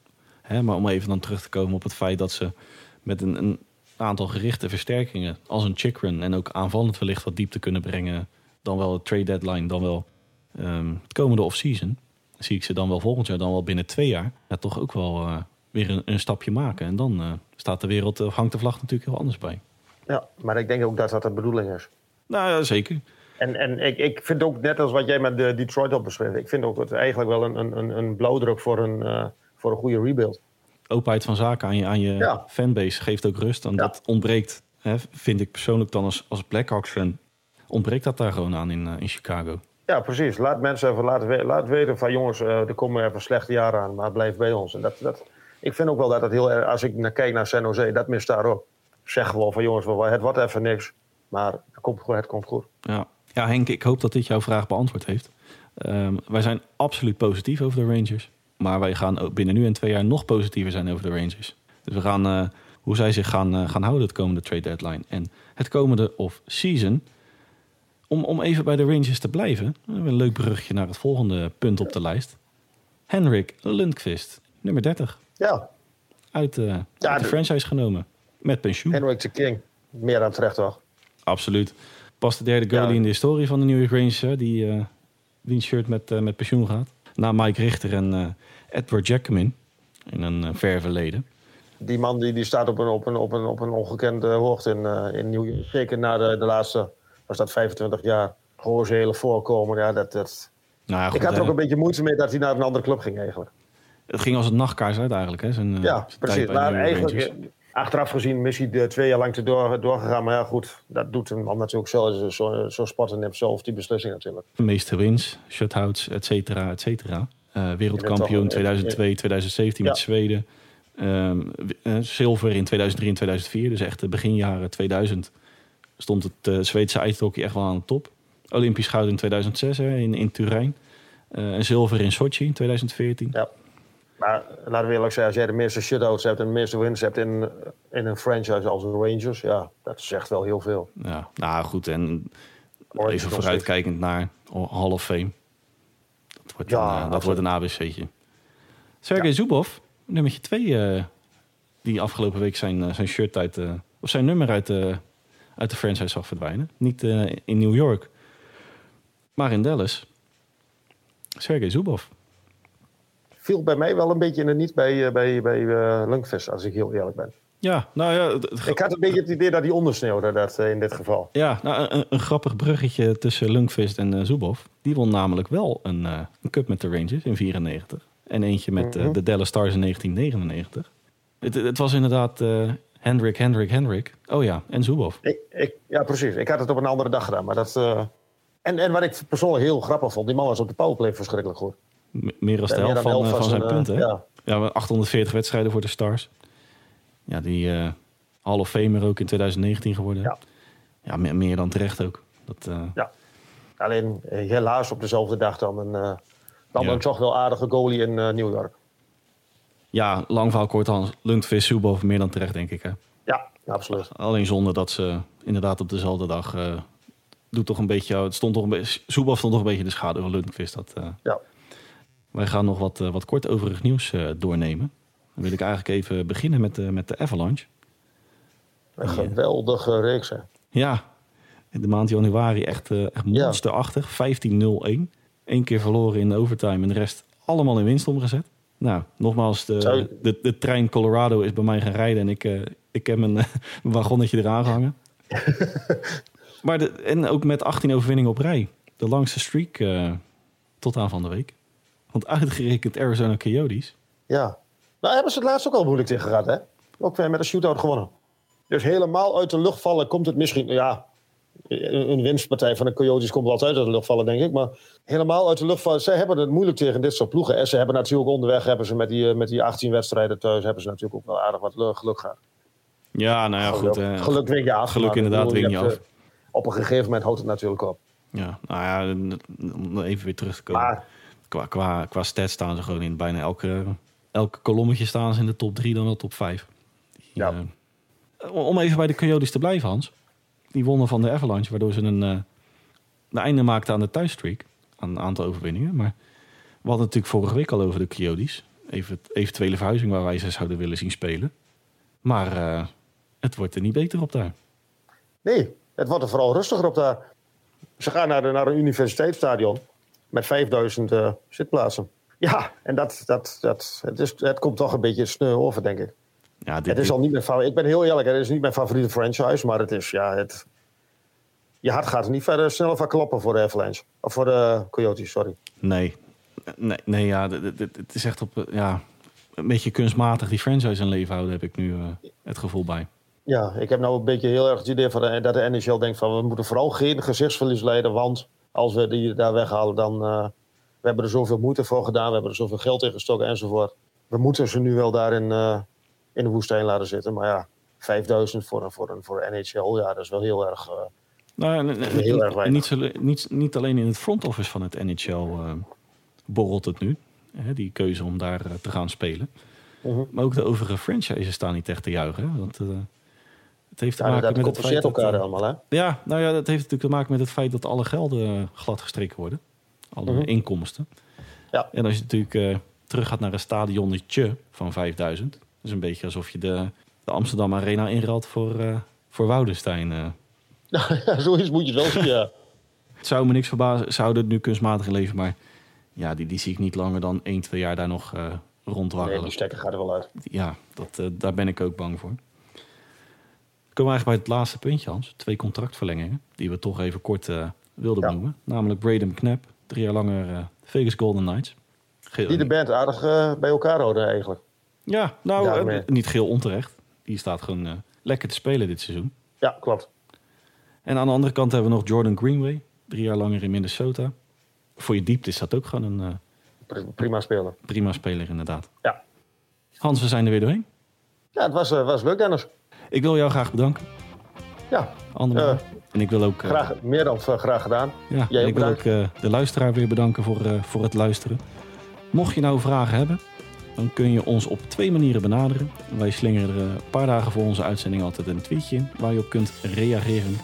Hè, maar om even dan terug te komen op het feit dat ze met een, een aantal gerichte versterkingen, als een chickrun en ook aanvallend wellicht wat diepte kunnen brengen, dan wel het trade deadline, dan wel um, het komende off-season zie ik ze dan wel volgend jaar, dan wel binnen twee jaar, ja, toch ook wel uh, weer een, een, stapje maken. En dan uh, staat de wereld, of hangt de vlag natuurlijk heel anders bij. Ja, maar ik denk ook dat dat de bedoeling is. Nou ja, zeker. En, en ik, ik vind ook, net als wat jij met de Detroit al beschreef, ik vind ook dat het eigenlijk wel een, een, een blauwdruk voor een, uh, voor een goede rebuild. Openheid van zaken aan je, aan je ja. fanbase geeft ook rust. En ja. dat ontbreekt, hè, vind ik persoonlijk dan als, als Blackhawks fan, ontbreekt dat daar gewoon aan in, in Chicago. Ja, precies. Laat mensen even laten, laat weten van jongens, uh, er komen even slechte jaren aan, maar blijf bij ons. En dat, dat, ik vind ook wel dat het heel erg, als ik naar kijk naar San Jose, dat mist daar ook. Zeg gewoon van jongens, het wordt even niks, maar het komt, het komt goed. Ja. ja, Henk, ik hoop dat dit jouw vraag beantwoord heeft. Um, wij zijn absoluut positief over de Rangers, maar wij gaan binnen nu en twee jaar nog positiever zijn over de Rangers. Dus we gaan, uh, hoe zij zich gaan, uh, gaan houden het komende trade deadline en het komende off-season om, om even bij de Rangers te blijven, een leuk brugje naar het volgende punt op de lijst. Henrik Lundqvist, nummer 30. Ja. Uit, uh, ja, uit de, de, franchise genomen, met pensioen. Henrik de King, meer dan terecht toch? Absoluut. Pas de derde goalie ja. in de historie van de New York Rangers die, uh, die een shirt met, uh, met pensioen gaat. Na Mike Richter en Edward Jackman in een ver verleden. Die man die, die staat op een, op een, op een, op een ongekende hoogte in, in New York. Zeker na de, de laatste was dat 25 jaar hele voorkomen. Ja, dat, dat... Nou ja, goed, ik had er ook een beetje moeite mee dat hij naar een andere club ging eigenlijk. Het ging als een nachtkaars uit eigenlijk. Hè? Zijn, ja, precies. Maar eigenlijk, achteraf gezien, misschien twee jaar lang te door, doorgegaan. Maar ja, goed, dat doet een man natuurlijk zo. Zo'n zo sporter neemt zelf die beslissing natuurlijk. De meeste wins, shutouts, et cetera, et cetera. Uh, wereldkampioen 2002, 2017 met Zweden. Um, zilver in 2003 en 2004. Dus echt de beginjaren 2000 stond het uh, Zweedse ijshockey echt wel aan de top. Olympisch goud in 2006 hè, in, in Turijn. Uh, en zilver in Sochi in 2014. Ja. Maar laten we eerlijk zijn, als jij de meeste shutouts hebt en de meeste wins hebt in, in een franchise als de Rangers, ja, dat zegt wel heel veel. Ja, nou goed, en even vooruitkijkend naar Hall of Fame. Dat wordt ja, een, uh, dat wordt een ABC'tje. Sergej ja. Zubov, nummertje 2, uh, die afgelopen week zijn, zijn shirt uit, of zijn nummer uit de uit de franchise zag verdwijnen. Niet uh, in New York, maar in Dallas. Sergej Zubov. Viel bij mij wel een beetje in het niet bij, uh, bij, bij uh, als ik heel eerlijk ben. Ja, nou ja. Ik had een beetje het idee dat hij ondersneeuwde dat, in dit geval. Ja, nou, een, een grappig bruggetje tussen Lundqvist en uh, Zubov. Die won namelijk wel een, een cup met de Rangers in 94. En eentje met mm -hmm. de Dallas Stars in 1999. Het, het was inderdaad Hendrik, Hendrik, Hendrik. Oh ja, en Zubov. Ik, ik, ja, precies. Ik had het op een andere dag gedaan. Maar dat, en, en wat ik persoonlijk heel grappig vond, die man was op de powerplay verschrikkelijk goed. Meer dan de helft van, van, van, zijn uh, punten. Ja. ja, 840 wedstrijden voor de Stars. Ja, die uh, Hall of Famer ook in 2019 geworden. Ja, ja meer, meer dan terecht ook. Dat, Ja, alleen helaas op dezelfde dag dan een, dan ja. een toch wel aardige goalie in New York. Ja, lang verhaal kort, Hans. Lundqvist, meer dan terecht, denk ik. Hè? Ja, absoluut. Alleen zonder dat ze inderdaad op dezelfde dag... Doet toch een beetje... Het stond toch een beetje stond toch een beetje in de schaduw van Lundqvist. Dat, uh, ja. Wij gaan nog wat, uh, wat kort overig nieuws doornemen. Dan wil ik eigenlijk even beginnen met, de met de Avalanche. Een geweldige reeks, hè? Ja, in de maand januari echt, echt monsterachtig. Ja. 15-0-1. Eén keer verloren in de overtime en de rest allemaal in winst omgezet. Nou, nogmaals, de, de, de, trein Colorado is bij mij gaan rijden en ik, uh, ik heb mijn, mijn wagonnetje eraan gehangen. maar de, en ook met 18 overwinningen op rij. De langste streak uh, tot aan van de week. Want uitgerekend Arizona Coyotes. Ja, nou hebben ze het laatst ook al moeilijk tegen gehad, hè? Ook weer met een shootout gewonnen. Dus helemaal uit de lucht vallen komt het misschien... Ja, een winstpartij van de Coyotes komt wel altijd uit de lucht vallen, denk ik. Maar helemaal uit de lucht vallen. Zij hebben het moeilijk tegen dit soort ploegen. En ze hebben natuurlijk onderweg, hebben ze met die, met die 18 wedstrijden thuis, hebben ze natuurlijk ook wel aardig wat geluk gehad. Ja, nou ja, geluk, goed. Geluk win je af. Geluk inderdaad win je af. Op een gegeven moment houdt het natuurlijk op. Ja, nou ja, om even weer terug te komen. Maar, qua, qua, qua stats staan ze gewoon in bijna elke, elke kolommetje staan ze in de top 3 dan wel top 5. Ja. Uh, om even bij de Coyotes te blijven, Hans. Die wonnen van de Avalanche, waardoor ze een, uh, een einde maakten aan de thuisstreak. Aan een aantal overwinningen. Maar we hadden natuurlijk vorige week al over de Coyotes. Even eventuele verhuizing waar wij ze zouden willen zien spelen. Maar uh, het wordt er niet beter op daar. Nee, het wordt er vooral rustiger op daar. Ze gaan naar, de, naar een universiteitsstadion met 5000 uh, zitplaatsen. Ja, en dat, dat, dat, het, is, het komt toch een beetje sneu over, denk ik. Ja, dit, het is al niet mijn favoriet. Ik ben heel eerlijk, het is niet mijn favoriete franchise, maar het is, ja, het, je hart gaat er niet verder sneller van kloppen voor de Avalanche. Of voor de Coyotes, sorry. Nee, nee, nee ja, het is echt op, ja, een beetje kunstmatig die franchise in leven houden, heb ik nu uh, het gevoel bij. Ja, ik heb nou een beetje heel erg het idee van dat de NHL denkt van we moeten vooral geen gezichtsverlies leiden, want als we die daar weghalen, dan uh, we hebben er zoveel moeite voor gedaan, we hebben er zoveel geld in gestoken enzovoort. We moeten ze nu wel daarin uh, in de woestijn laten zitten, maar ja, 5000 voor een, voor een, voor een NHL, ja, dat is wel heel erg. Uh, nou, heel erg weinig. Niet, zo, niet, niet alleen in het front office van het NHL borrelt het nu, hè, die keuze om daar te gaan spelen. -huh. Maar ook de overige franchises staan niet echt te juichen. Hè? Want het heeft te ja, maken met het feit dat, elkaar allemaal, hè? Ja, nou ja, dat heeft natuurlijk te maken met het feit dat alle gelden glad gestreken worden. Alle Mhm. inkomsten. Ja. En als je natuurlijk eh, terug gaat naar een stadionnetje van 5000. Dat is een beetje alsof je de, de Amsterdam Arena inruilt voor, eh voor Woudenstein. eh. ja, zoiets moet je wel zien, ja. Het zou me niks verbazen, zouden het nu kunstmatig leven, maar ja, die, die zie ik niet langer dan 1, 2 jaar daar nog eh Nee, die stekker gaat er wel uit. Ja, dat, eh, daar ben ik ook bang voor. Komen we eigenlijk bij het laatste puntje, Hans. Twee contractverlengingen, die we toch even kort eh, wilden Ja. benoemen. Namelijk Braden McNabb, drie jaar langer eh, Vegas Golden Knights. Geel- Die de band aardig eh, bij elkaar houden eigenlijk. Ja, nou, niet geel onterecht. Die staat gewoon lekker te spelen dit seizoen. Ja, klopt. En aan de andere kant hebben we nog Jordan Greenway, drie jaar langer in Minnesota. Voor je diepte is dat ook gewoon een eh, Pri- Prima spelen. prima speler inderdaad. Ja. Hans, we zijn er weer doorheen. Ja, het was, was leuk, Dennis. Ik wil jou graag bedanken, Ja, Anderman. Eh, en ik wil ook... eh, graag, meer dan eh, graag gedaan. Ja, Jij ik wil ook bedankt. de luisteraar weer bedanken voor, voor het luisteren. Mocht je nou vragen hebben, dan kun je ons op twee manieren benaderen. Wij slingeren er een paar dagen voor onze uitzending altijd een tweetje in waar je op kunt reageren.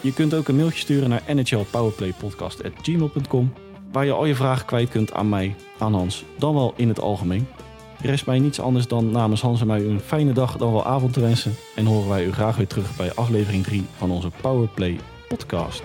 Je kunt ook een mailtje sturen naar nhlpowerplaypodcast.gmail.com waar je al je vragen kwijt kunt aan mij, aan Hans, dan wel in het algemeen. Rest mij niets anders dan namens Hans en mij een fijne dag dan wel avond te wensen. En horen wij u graag weer terug bij aflevering 3 van onze Powerplay podcast.